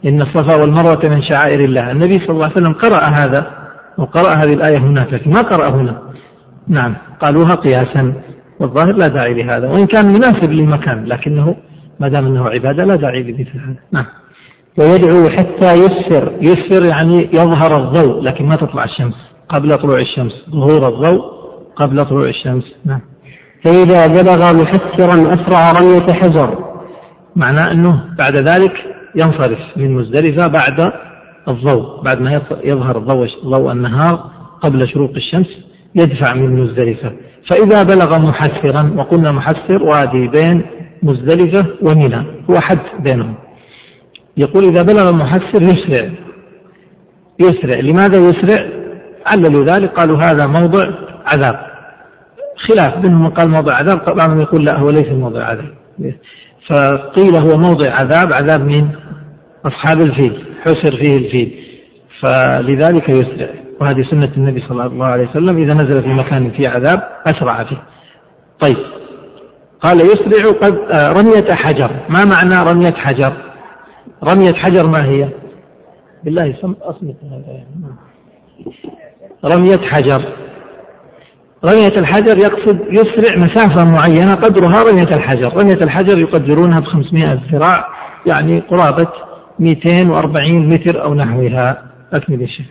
إن الصفا والمروة من شعائر الله. النبي صلى الله عليه وسلم قرأ هذا وقرأ هذه الآية هناك لكن ما قرأ هنا. نعم قالوها قياسا والظاهر لا داعي لهذا وإن كان مناسب للمكان لكنه ما دام أنه عبادة لا داعي لمثل هذا. نعم. ويدعو حتى يسفر يسفر يعني يظهر الضوء لكن ما تطلع الشمس. قبل طلوع الشمس ظهور الضوء قبل طلوع الشمس. نعم. فإذا بلغ محسرا أسرع رمية حجر. معناه أنه بعد ذلك ينصرف من مزدلفة بعد الضوء بعد ما يظهر ضوء ضوء النهار قبل شروق الشمس يدفع من مزدلفة. فإذا بلغ محسرا وقلنا محسر وادي بين مزدلفة ومنى هو حد بينهم. يقول إذا بلغ المحسر يسرع. يسرع. لماذا يسرع؟ عللوا ذلك قالوا هذا موضع عذاب. خلاف منهم من قال موضع عذاب بعضهم يقول لا هو ليس موضع عذاب. فقيل هو موضع عذاب عذاب من أصحاب الفيل حسر فيه الفيل فلذلك يسرع. وهذه سنة النبي صلى الله عليه وسلم إذا نزل في مكان فيه عذاب أسرع فيه. طيب قال يسرع قد آه، رمية حجر. ما معنى رمية حجر؟ رمية حجر ما هي؟ بالله أصمت. رمية حجر. رمية الحجر يقصد يسرع مسافة معينة قدرها رمية الحجر. رمية الحجر يقدرونها ب 500 ذراع يعني قرابة 240 متر أو نحوها. أكمل الشيخ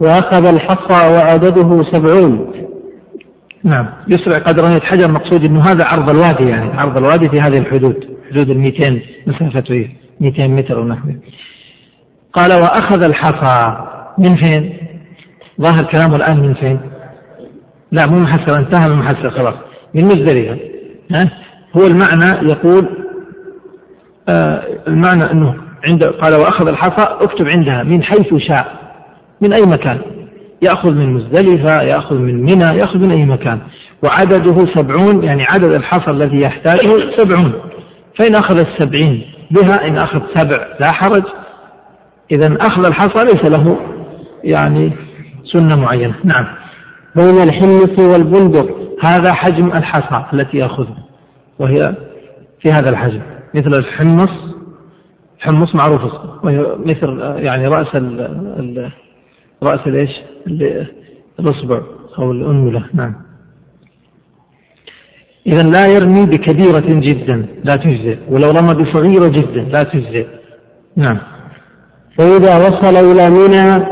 وأخذ الحصى وعدده سبعون. نعم. يسرع قدر رمية حجر مقصود أنه هذا عرض الوادي يعني عرض الوادي في هذه الحدود حدود ال 200 مسافته 200 متر أو نحوه قال وأخذ الحصى من فين؟ ظاهر كلامه الآن من فين؟ لا مو محسر انتهى من محسر خلاص من مزدلفة ها؟ هو المعنى يقول آه المعنى أنه عند قال وأخذ الحصى اكتب عندها من حيث شاء من أي مكان. يأخذ من مزدلفة يأخذ من منى يأخذ من أي مكان. وعدده سبعون يعني عدد الحصى الذي يحتاجه سبعون. فإن أخذ السبعين بها إن أخذ سبع لا حرج. اذا أخذ الحصى ليس له يعني سنة معينة. نعم. بين الحنة والبندق. هذا حجم الحصى التي يأخذها وهي في هذا الحجم. مثل الحمص؟ حمص معروف. وهي مثل يعني رأس ال ال رأس الإيش؟ الإصبع أو الأنملة نعم. إذا لا يرمي بكبيرة جدا لا تجزئ. ولو رمى بصغيرة جدا لا تجزئ. نعم. فإذا وصل إلى منى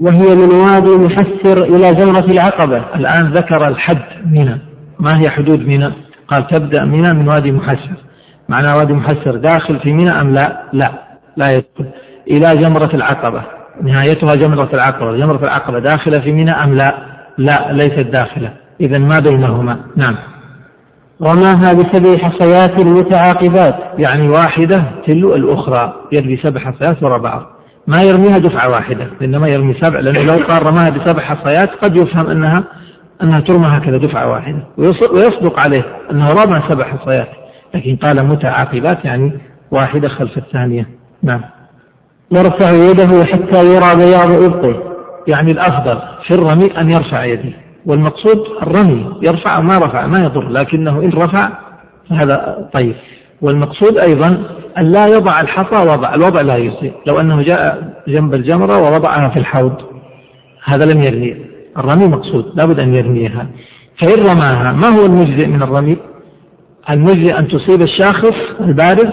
وهي من وادي محسر إلى جمرة العقبة. الآن ذكر الحد منى ما هي حدود منى قال تبدأ منى من وادي محسر. معنى وادي محسر داخل في منى أم لا؟ لا. لا يدخل. إلى جمرة العقبة. نهايتها جمرة العقبة. جمرة العقبة داخلة في منى أم لا؟ لا ليست داخلة. إذا ما بينهما؟ نعم. رماها بسبع حصيات متعاقبات يعني واحدة تلو الأخرى. يرمي سبع حصيات وراء بعض ما يرميها دفعة واحدة إنما يرمي سبع لأنه لو قال رماها بسبع حصيات قد يفهم أنها أنها ترمى هكذا دفعة واحدة ويصدق عليه أنه رمى سبع حصيات لكن قال متعاقبات يعني واحدة خلف الثانية. نعم. يرفع يده حتى يرى بياض إبطه يعني الأفضل في الرمي أن يرفع يده والمقصود الرمي يرفع أو ما رفع ما يضر لكنه إن رفع فهذا طيب. والمقصود أيضا أن لا يضع الحصى وضع الوضع لا يجزي لو أنه جاء جنب الجمرة ووضعها في الحوض هذا لم يرمي الرمي مقصود لابد أن يرميها. فإن رماها ما هو المجزئ من الرمي؟ المجزئ أن تصيب الشاخص البارز؟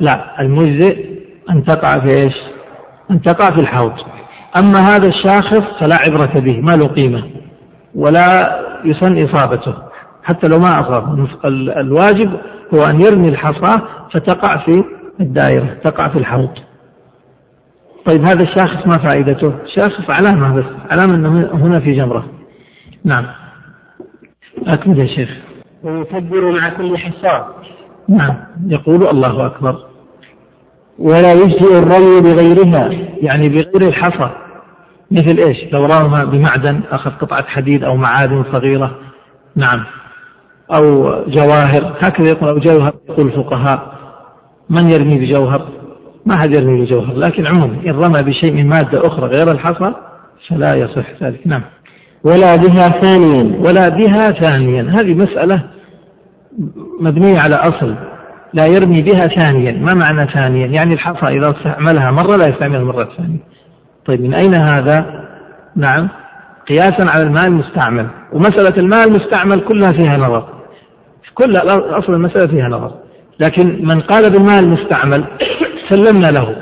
لا المجزئ أن تقع في إيش؟ أن تقع في الحوض. أما هذا الشاخص فلا عبرة به ما له قيمة ولا يسن إصابته. حتى لو ما أصاب الواجب هو أن يرمي الحصى فتقع في الدائرة تقع في الحوض. طيب هذا الشاخص ما فائدته؟ شاخص علامة بس علامة أنه هنا في جمرة. نعم. أكمل يا شيخ. ويكبر مع كل حصى نعم. يقول الله أكبر. ولا يجزئ الرمي بغيرها. يعني بغير الحصى. مثل إيش؟ لو رمى بمعدن أخذ قطعة حديد أو معادن صغيرة. نعم. أو جواهر. هكذا يقول أو جوهر يقول الفقهاء. من يرمي بجوهر؟ ما حد يرمي بجوهر لكن عموما إن رمى بشيء من مادة أخرى غير الحصى فلا يصح ذلك. نعم. ولا بها ثانيا. ولا بها ثانيا. هذه مسألة مبنية على أصل. لا يرمي بها ثانيا. ما معنى ثانيا؟ يعني الحصى إذا استعملها مرة لا يستعملها مرة ثانية. طيب من أين هذا؟ نعم. قياسا على المال المستعمل. ومسألة المال المستعمل كلها فيها نظر. كل أصل المسألة فيها نظر. لكن من قال بالمال المستعمل سلمنا له.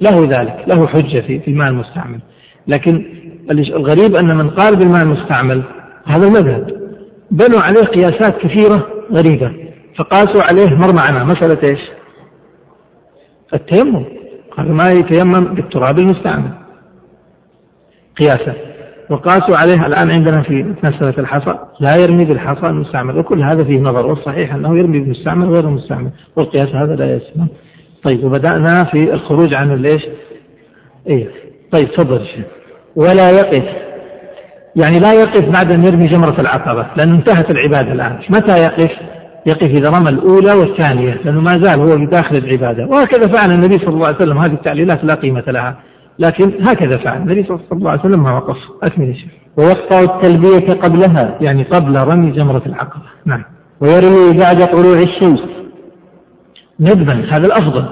له ذلك له حجة في المال المستعمل لكن الغريب أن من قال بالمال المستعمل هذا المذهب. بنوا عليه قياسات كثيرة غريبة. فقاسوا عليه مر معنا. مسألة إيش؟ التيمم. قالوا ما يتيمم بالتراب المستعمل. قياسا. وقاسوا عليه الآن عندنا في مسألة الحصى لا يرمي بالحصى المستعمل وكل هذا فيه نظر والصحيح أنه يرمي بالمستعمل غير المستعمل والقياس هذا لا يسمى. طيب وبدأنا في الخروج عن ليش؟ إيه طيب تفضل ولا يقف يعني لا يقف بعد أن يرمي جمرة العقبة لأنه انتهت العبادة الآن. متى يقف؟ يقف إذا رمى الأولى والثانية لأنه ما زال هو بداخل العبادة. وهكذا فعل النبي صلى الله عليه وسلم هذه التعليلات لا قيمة لها. لكن هكذا فعل. النبي صلى الله عليه وسلم ما وقف أكمل يا شيخ ويقطع التلبية قبلها. يعني قبل رمي جمرة العقبة. نعم. ويرمي بعد طلوع الشمس. ندبا. هذا الأفضل.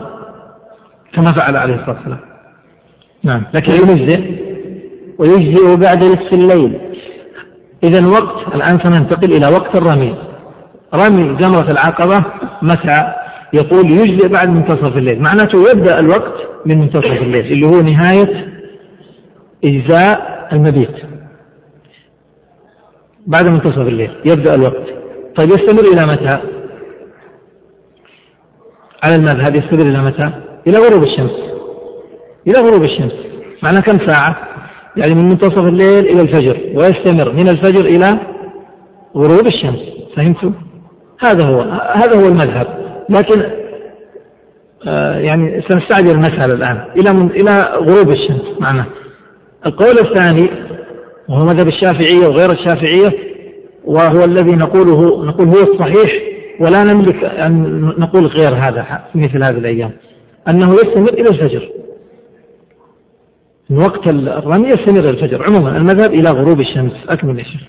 كما فعل عليه الصلاة والسلام. نعم. لكن يجزئ. ويجزئ بعد نصف الليل. إذا وقت الآن سننتقل إلى وقت الرمي. رمي جمرة العقبة متى؟ يقول يجزئ بعد منتصف الليل. معناته يبدأ الوقت من منتصف الليل اللي هو نهاية إجزاء المبيت. بعد منتصف الليل يبدأ الوقت. طيب يستمر إلى متى؟ على المذهب يستمر إلى متى؟ إلى غروب الشمس. إلى غروب الشمس. معنى كم ساعة؟ يعني من منتصف الليل إلى الفجر ويستمر من الفجر إلى غروب الشمس. فهمتوا؟ هذا هو هذا هو المذهب. لكن يعني سنستعجل المسألة الآن. إلى من إلى غروب الشمس معناه. القول الثاني وهو مذهب الشافعية وغير الشافعية وهو الذي نقوله نقول هو الصحيح ولا نملك أن نقول غير هذا في مثل هذه الأيام. أنه يستمر إلى الفجر. من وقت الرمي يستمر إلى الفجر. عموما المذهب إلى غروب الشمس أكمل يا شيخ.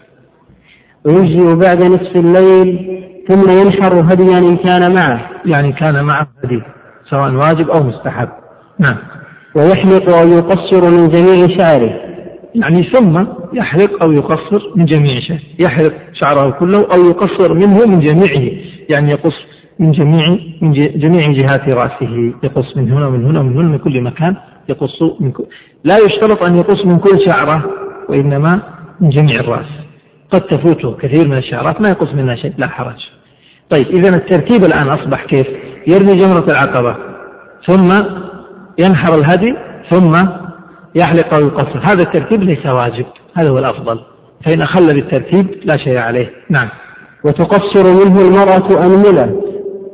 ويجزئ بعد نصف الليل ثم ينحر هديا إن كان معه. يعني كان معه هدي. سواء واجب أو مستحب. نعم. ويحلق أو يقصر من جميع شعره. يعني ثم يحلق أو يقصر من جميع شعره. يحلق شعره كله أو يقصر منه من جميعه. يعني يقص من جميع من جميع جهات رأسه. يقص من هنا ومن هنا ومن هنا من كل مكان. يقص من كل لا يشترط أن يقص من كل شعرة وإنما من جميع الرأس. قد تفوته كثير من الشعرات ما يقص منها شيء لا حرج. طيب إذا الترتيب الآن أصبح كيف؟ يرمي جمرة العقبة ثم ينحر الهدي ثم يحلق أو يقصر هذا الترتيب ليس واجب هذا هو الأفضل. فإن أخل بالترتيب لا شيء عليه. نعم. وتقصر منه المرأة أنملة.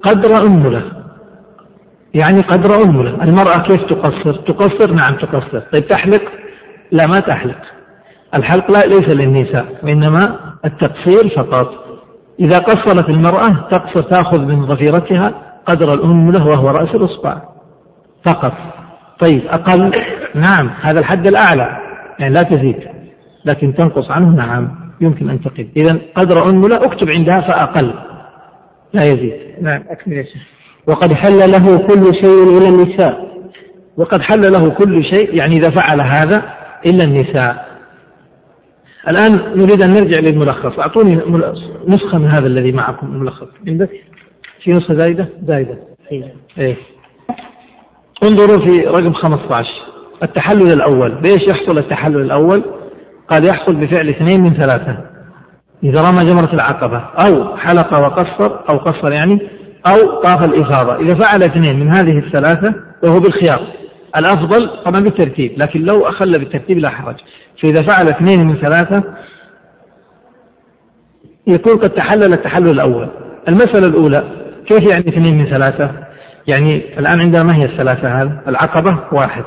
قدر أنملة. يعني قدر أنملة. المرأة كيف تقصر؟ تقصر؟ نعم تقصر. طيب تحلق؟ لا ما تحلق. الحلق لا ليس للنساء وإنما التقصير فقط. إذا قصرت المرأة تقصر تأخذ من ضفيرتها قدر الأنملة وهو رأس الإصبع. فقط. طيب أقل. نعم هذا الحد الأعلى. يعني لا تزيد. لكن تنقص عنه نعم يمكن أن تقل. إذا قدر أنملة اكتب عندها فأقل. لا يزيد. نعم أكمل يا شيخ. وقد حل له كل شيء إلى النساء. وقد حل له كل شيء يعني إذا فعل هذا إلا النساء. الآن نريد أن نرجع للملخص. أعطوني نسخة من هذا الذي معكم الملخص عندك؟ في نسخة زايدة؟ زايدة. إيه. انظروا في رقم 15 التحلل الأول. بإيش يحصل التحلل الأول؟ قال يحصل بفعل اثنين من ثلاثة. إذا رمى جمرة العقبة أو حلق وقصر أو قصر يعني أو طاف الإفاضة إذا فعل اثنين من هذه الثلاثة فهو بالخيار. الأفضل طبعا بالترتيب لكن لو أخل بالترتيب لا حرج. فإذا فعل اثنين من ثلاثة يكون قد تحلل التحلل الأول. المسألة الأولى كيف يعني اثنين من ثلاثة؟ يعني الآن عندنا ما هي الثلاثة هذا العقبة واحد.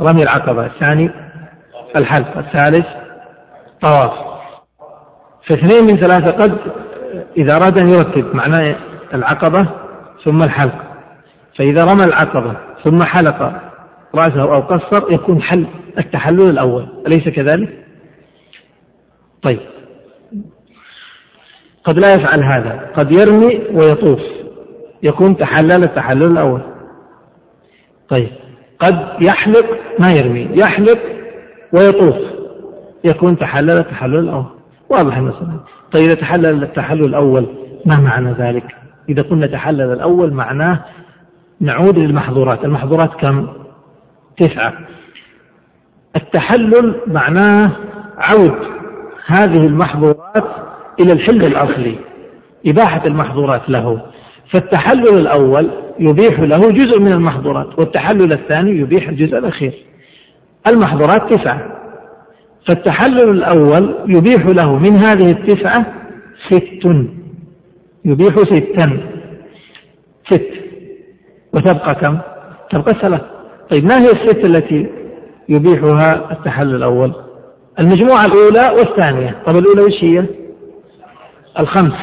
رمي العقبة. الثاني الحلق. الثالث طواف. فاثنين من ثلاثة قد إذا أراد أن يرتب معناه العقبة ثم الحلق. فإذا رمى العقبة ثم حلق رأسه أو قصر يكون حل التحلل الأول. أليس كذلك؟ طيب. قد لا يفعل هذا قد يرمي ويطوف. يكون تحلل التحلل الأول. طيب. قد يحلق ما يرمي يحلق ويطوف. يكون تحلل التحلل الأول. واضح المسألة طيب إذا تحلل التحلل الأول ما معنى ذلك؟ إذا قلنا تحلل الأول معناه نعود للمحظورات. المحظورات كم؟ تسعة. التحلل معناه عود. هذه المحظورات إلى الحل الأصلي إباحة المحظورات له. فالتحلل الأول يبيح له جزء من المحظورات والتحلل الثاني يبيح الجزء الأخير. المحظورات تسعة. فالتحلل الأول يبيح له من هذه التسعة ست. يبيح ستا. ست. وتبقى كم؟ تبقى ثلاث. طيب ما هي الست التي يبيحها التحلل الأول؟ المجموعة الأولى والثانية. طب الأولى وش هي؟ الخمس.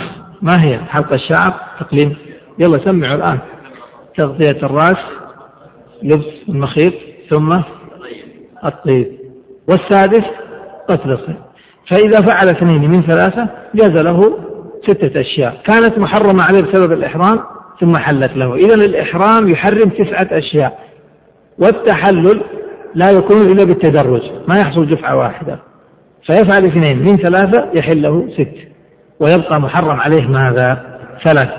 ما هي؟ حلق الشعر؟ تقليم. يلا سمعوا الآن. تغطية الرأس لبس المخيط ثم الطيب. والسادس قتل الصيد فإذا فعل اثنين من ثلاثة جاز له ستة أشياء. كانت محرمة عليه بسبب الإحرام ثم حلت له. إذا الإحرام يحرم تسعة أشياء. والتحلل لا يكون إلا بالتدرج. ما يحصل دفعة واحدة. فيفعل اثنين من ثلاثة يحل له ست. ويبقى محرم عليه ماذا؟ ثلاث.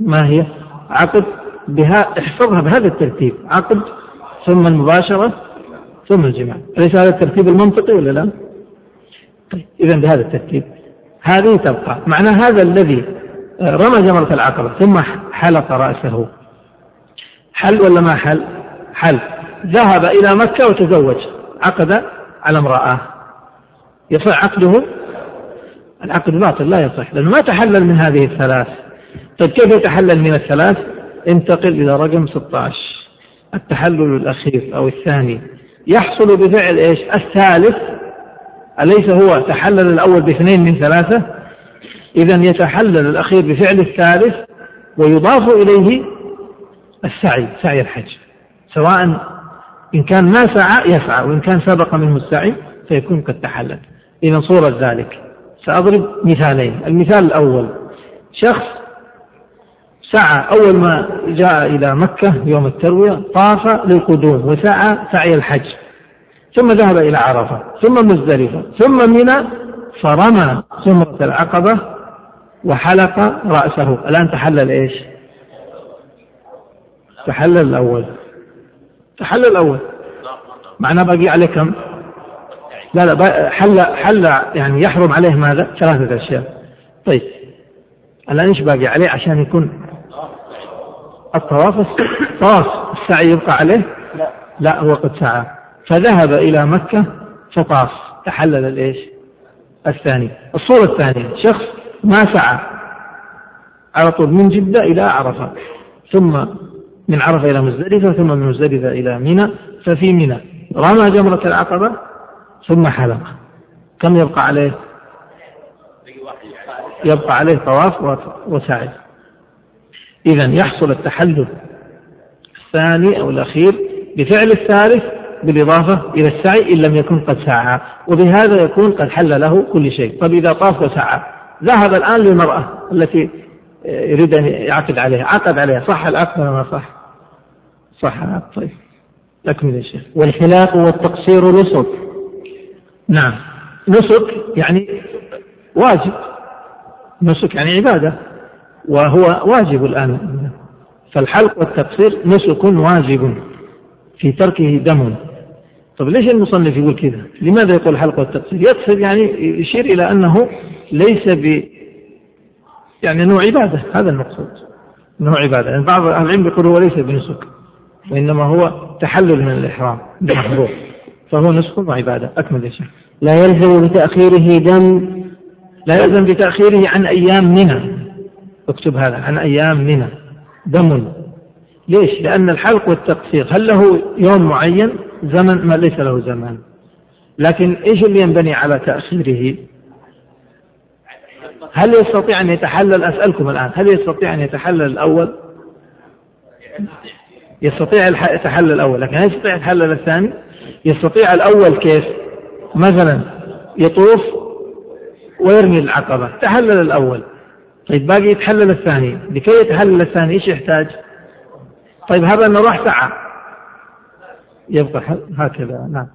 ما هي؟ عقد بها احفظها بهذا الترتيب. عقد ثم المباشرة ثم الجماع. أليس هذا الترتيب المنطقي ولا لا؟ طيب إذا بهذا الترتيب. هذه تبقى. معنى هذا الذي رمى جمرة العقبة ثم حلق رأسه. حل ولا ما حل؟ حل. ذهب إلى مكة وتزوج. عقد على امرأة. يصح عقده العقد باطل لا يصح لأنه ما تحلل من هذه الثلاث. طيب كيف يتحلل من الثلاث؟ انتقل إلى رقم 16 التحلل الأخير أو الثاني. يحصل بفعل إيش؟ الثالث. أليس هو تحلل الأول باثنين من ثلاثة؟ إذا يتحلل الأخير بفعل الثالث ويضاف إليه السعي سعي الحج. سواء إن كان ما سعى يسعى وإن كان سبق منه السعي فيكون قد تحلل. إذا صورة ذلك. سأضرب مثالين. المثال الأول شخص سعى أول ما جاء إلى مكة يوم التروية طاف للقدوم وسعى سعي الحج ثم ذهب إلى عرفة ثم مزدلفة ثم منى فرمى سمرة العقبة وحلق رأسه. الآن تحلل إيش؟ تحلل الأول. تحلل الأول. معناه باقي عليه كم؟ لا لا حل حل يعني يحرم عليه ماذا ثلاثة أشياء. طيب الآن إيش باقي عليه عشان يكون الطواف؟ الطواف السعي يبقى عليه؟ لا. لا هو قد سعى. فذهب إلى مكة فطاف. تحلل الإيش؟ الثاني. الصورة الثانية. شخص ما سعى. على طول من جدة إلى عرفة. ثم من عرفة إلى مزدلفة ثم من مزدلفة إلى منى ففي منى. رمى جمرة العقبة ثم حلق. كم يبقى عليه؟ يبقى عليه طواف وسعي. إذا يحصل التحلل الثاني أو الأخير بفعل الثالث بالإضافة إلى السعي إن لم يكن قد سعى وبهذا يكون قد حل له كل شيء. طيب إذا طاف وسعى ذهب الآن للمرأة التي يريد أن يعقد عليها. عقد عليها. صح العقد ولا ما صح؟ صح العقد. طيب. أكمل يا شيخ. والحلاق والتقصير نسك نعم. نسك يعني واجب. نسك يعني عبادة. وهو واجب الآن. فالحلق والتقصير نسك واجب في تركه دم. طب ليش المصنف يقول كذا؟ لماذا يقول الحلق والتقصير؟ يقصد يعني يشير إلى أنه ليس ب يعني نوع عبادة. هذا المقصود. نوع عبادة. يعني بعض أهل العلم يقول هو ليس بنسك وإنما هو تحلل من الإحرام. بمحظور فهو نسك وعبادة أكمل يا شيخ. لا يلزم بتأخيره دم. لا يلزم بتأخيره عن أيام منى. اكتب هذا. عن أيام منى. دم. ليش؟ لأن الحلق والتقصير هل له يوم معين؟ زمن؟ ما ليس له زمان. لكن إيش اللي ينبني على تأخيره؟ هل يستطيع أن يتحلل؟ أسألكم الآن. هل يستطيع أن يتحلل الأول؟ يستطيع يتحلل الأول لكن هل يستطيع يتحلل الثاني؟ يستطيع الأول كيف؟ مثلا يطوف ويرمي العقبة تحلل الأول طيب باقي يتحلل الثاني لكي يتحلل الثاني إيش يحتاج؟ طيب هذا إنه راح ساعة يبقى هكذا نعم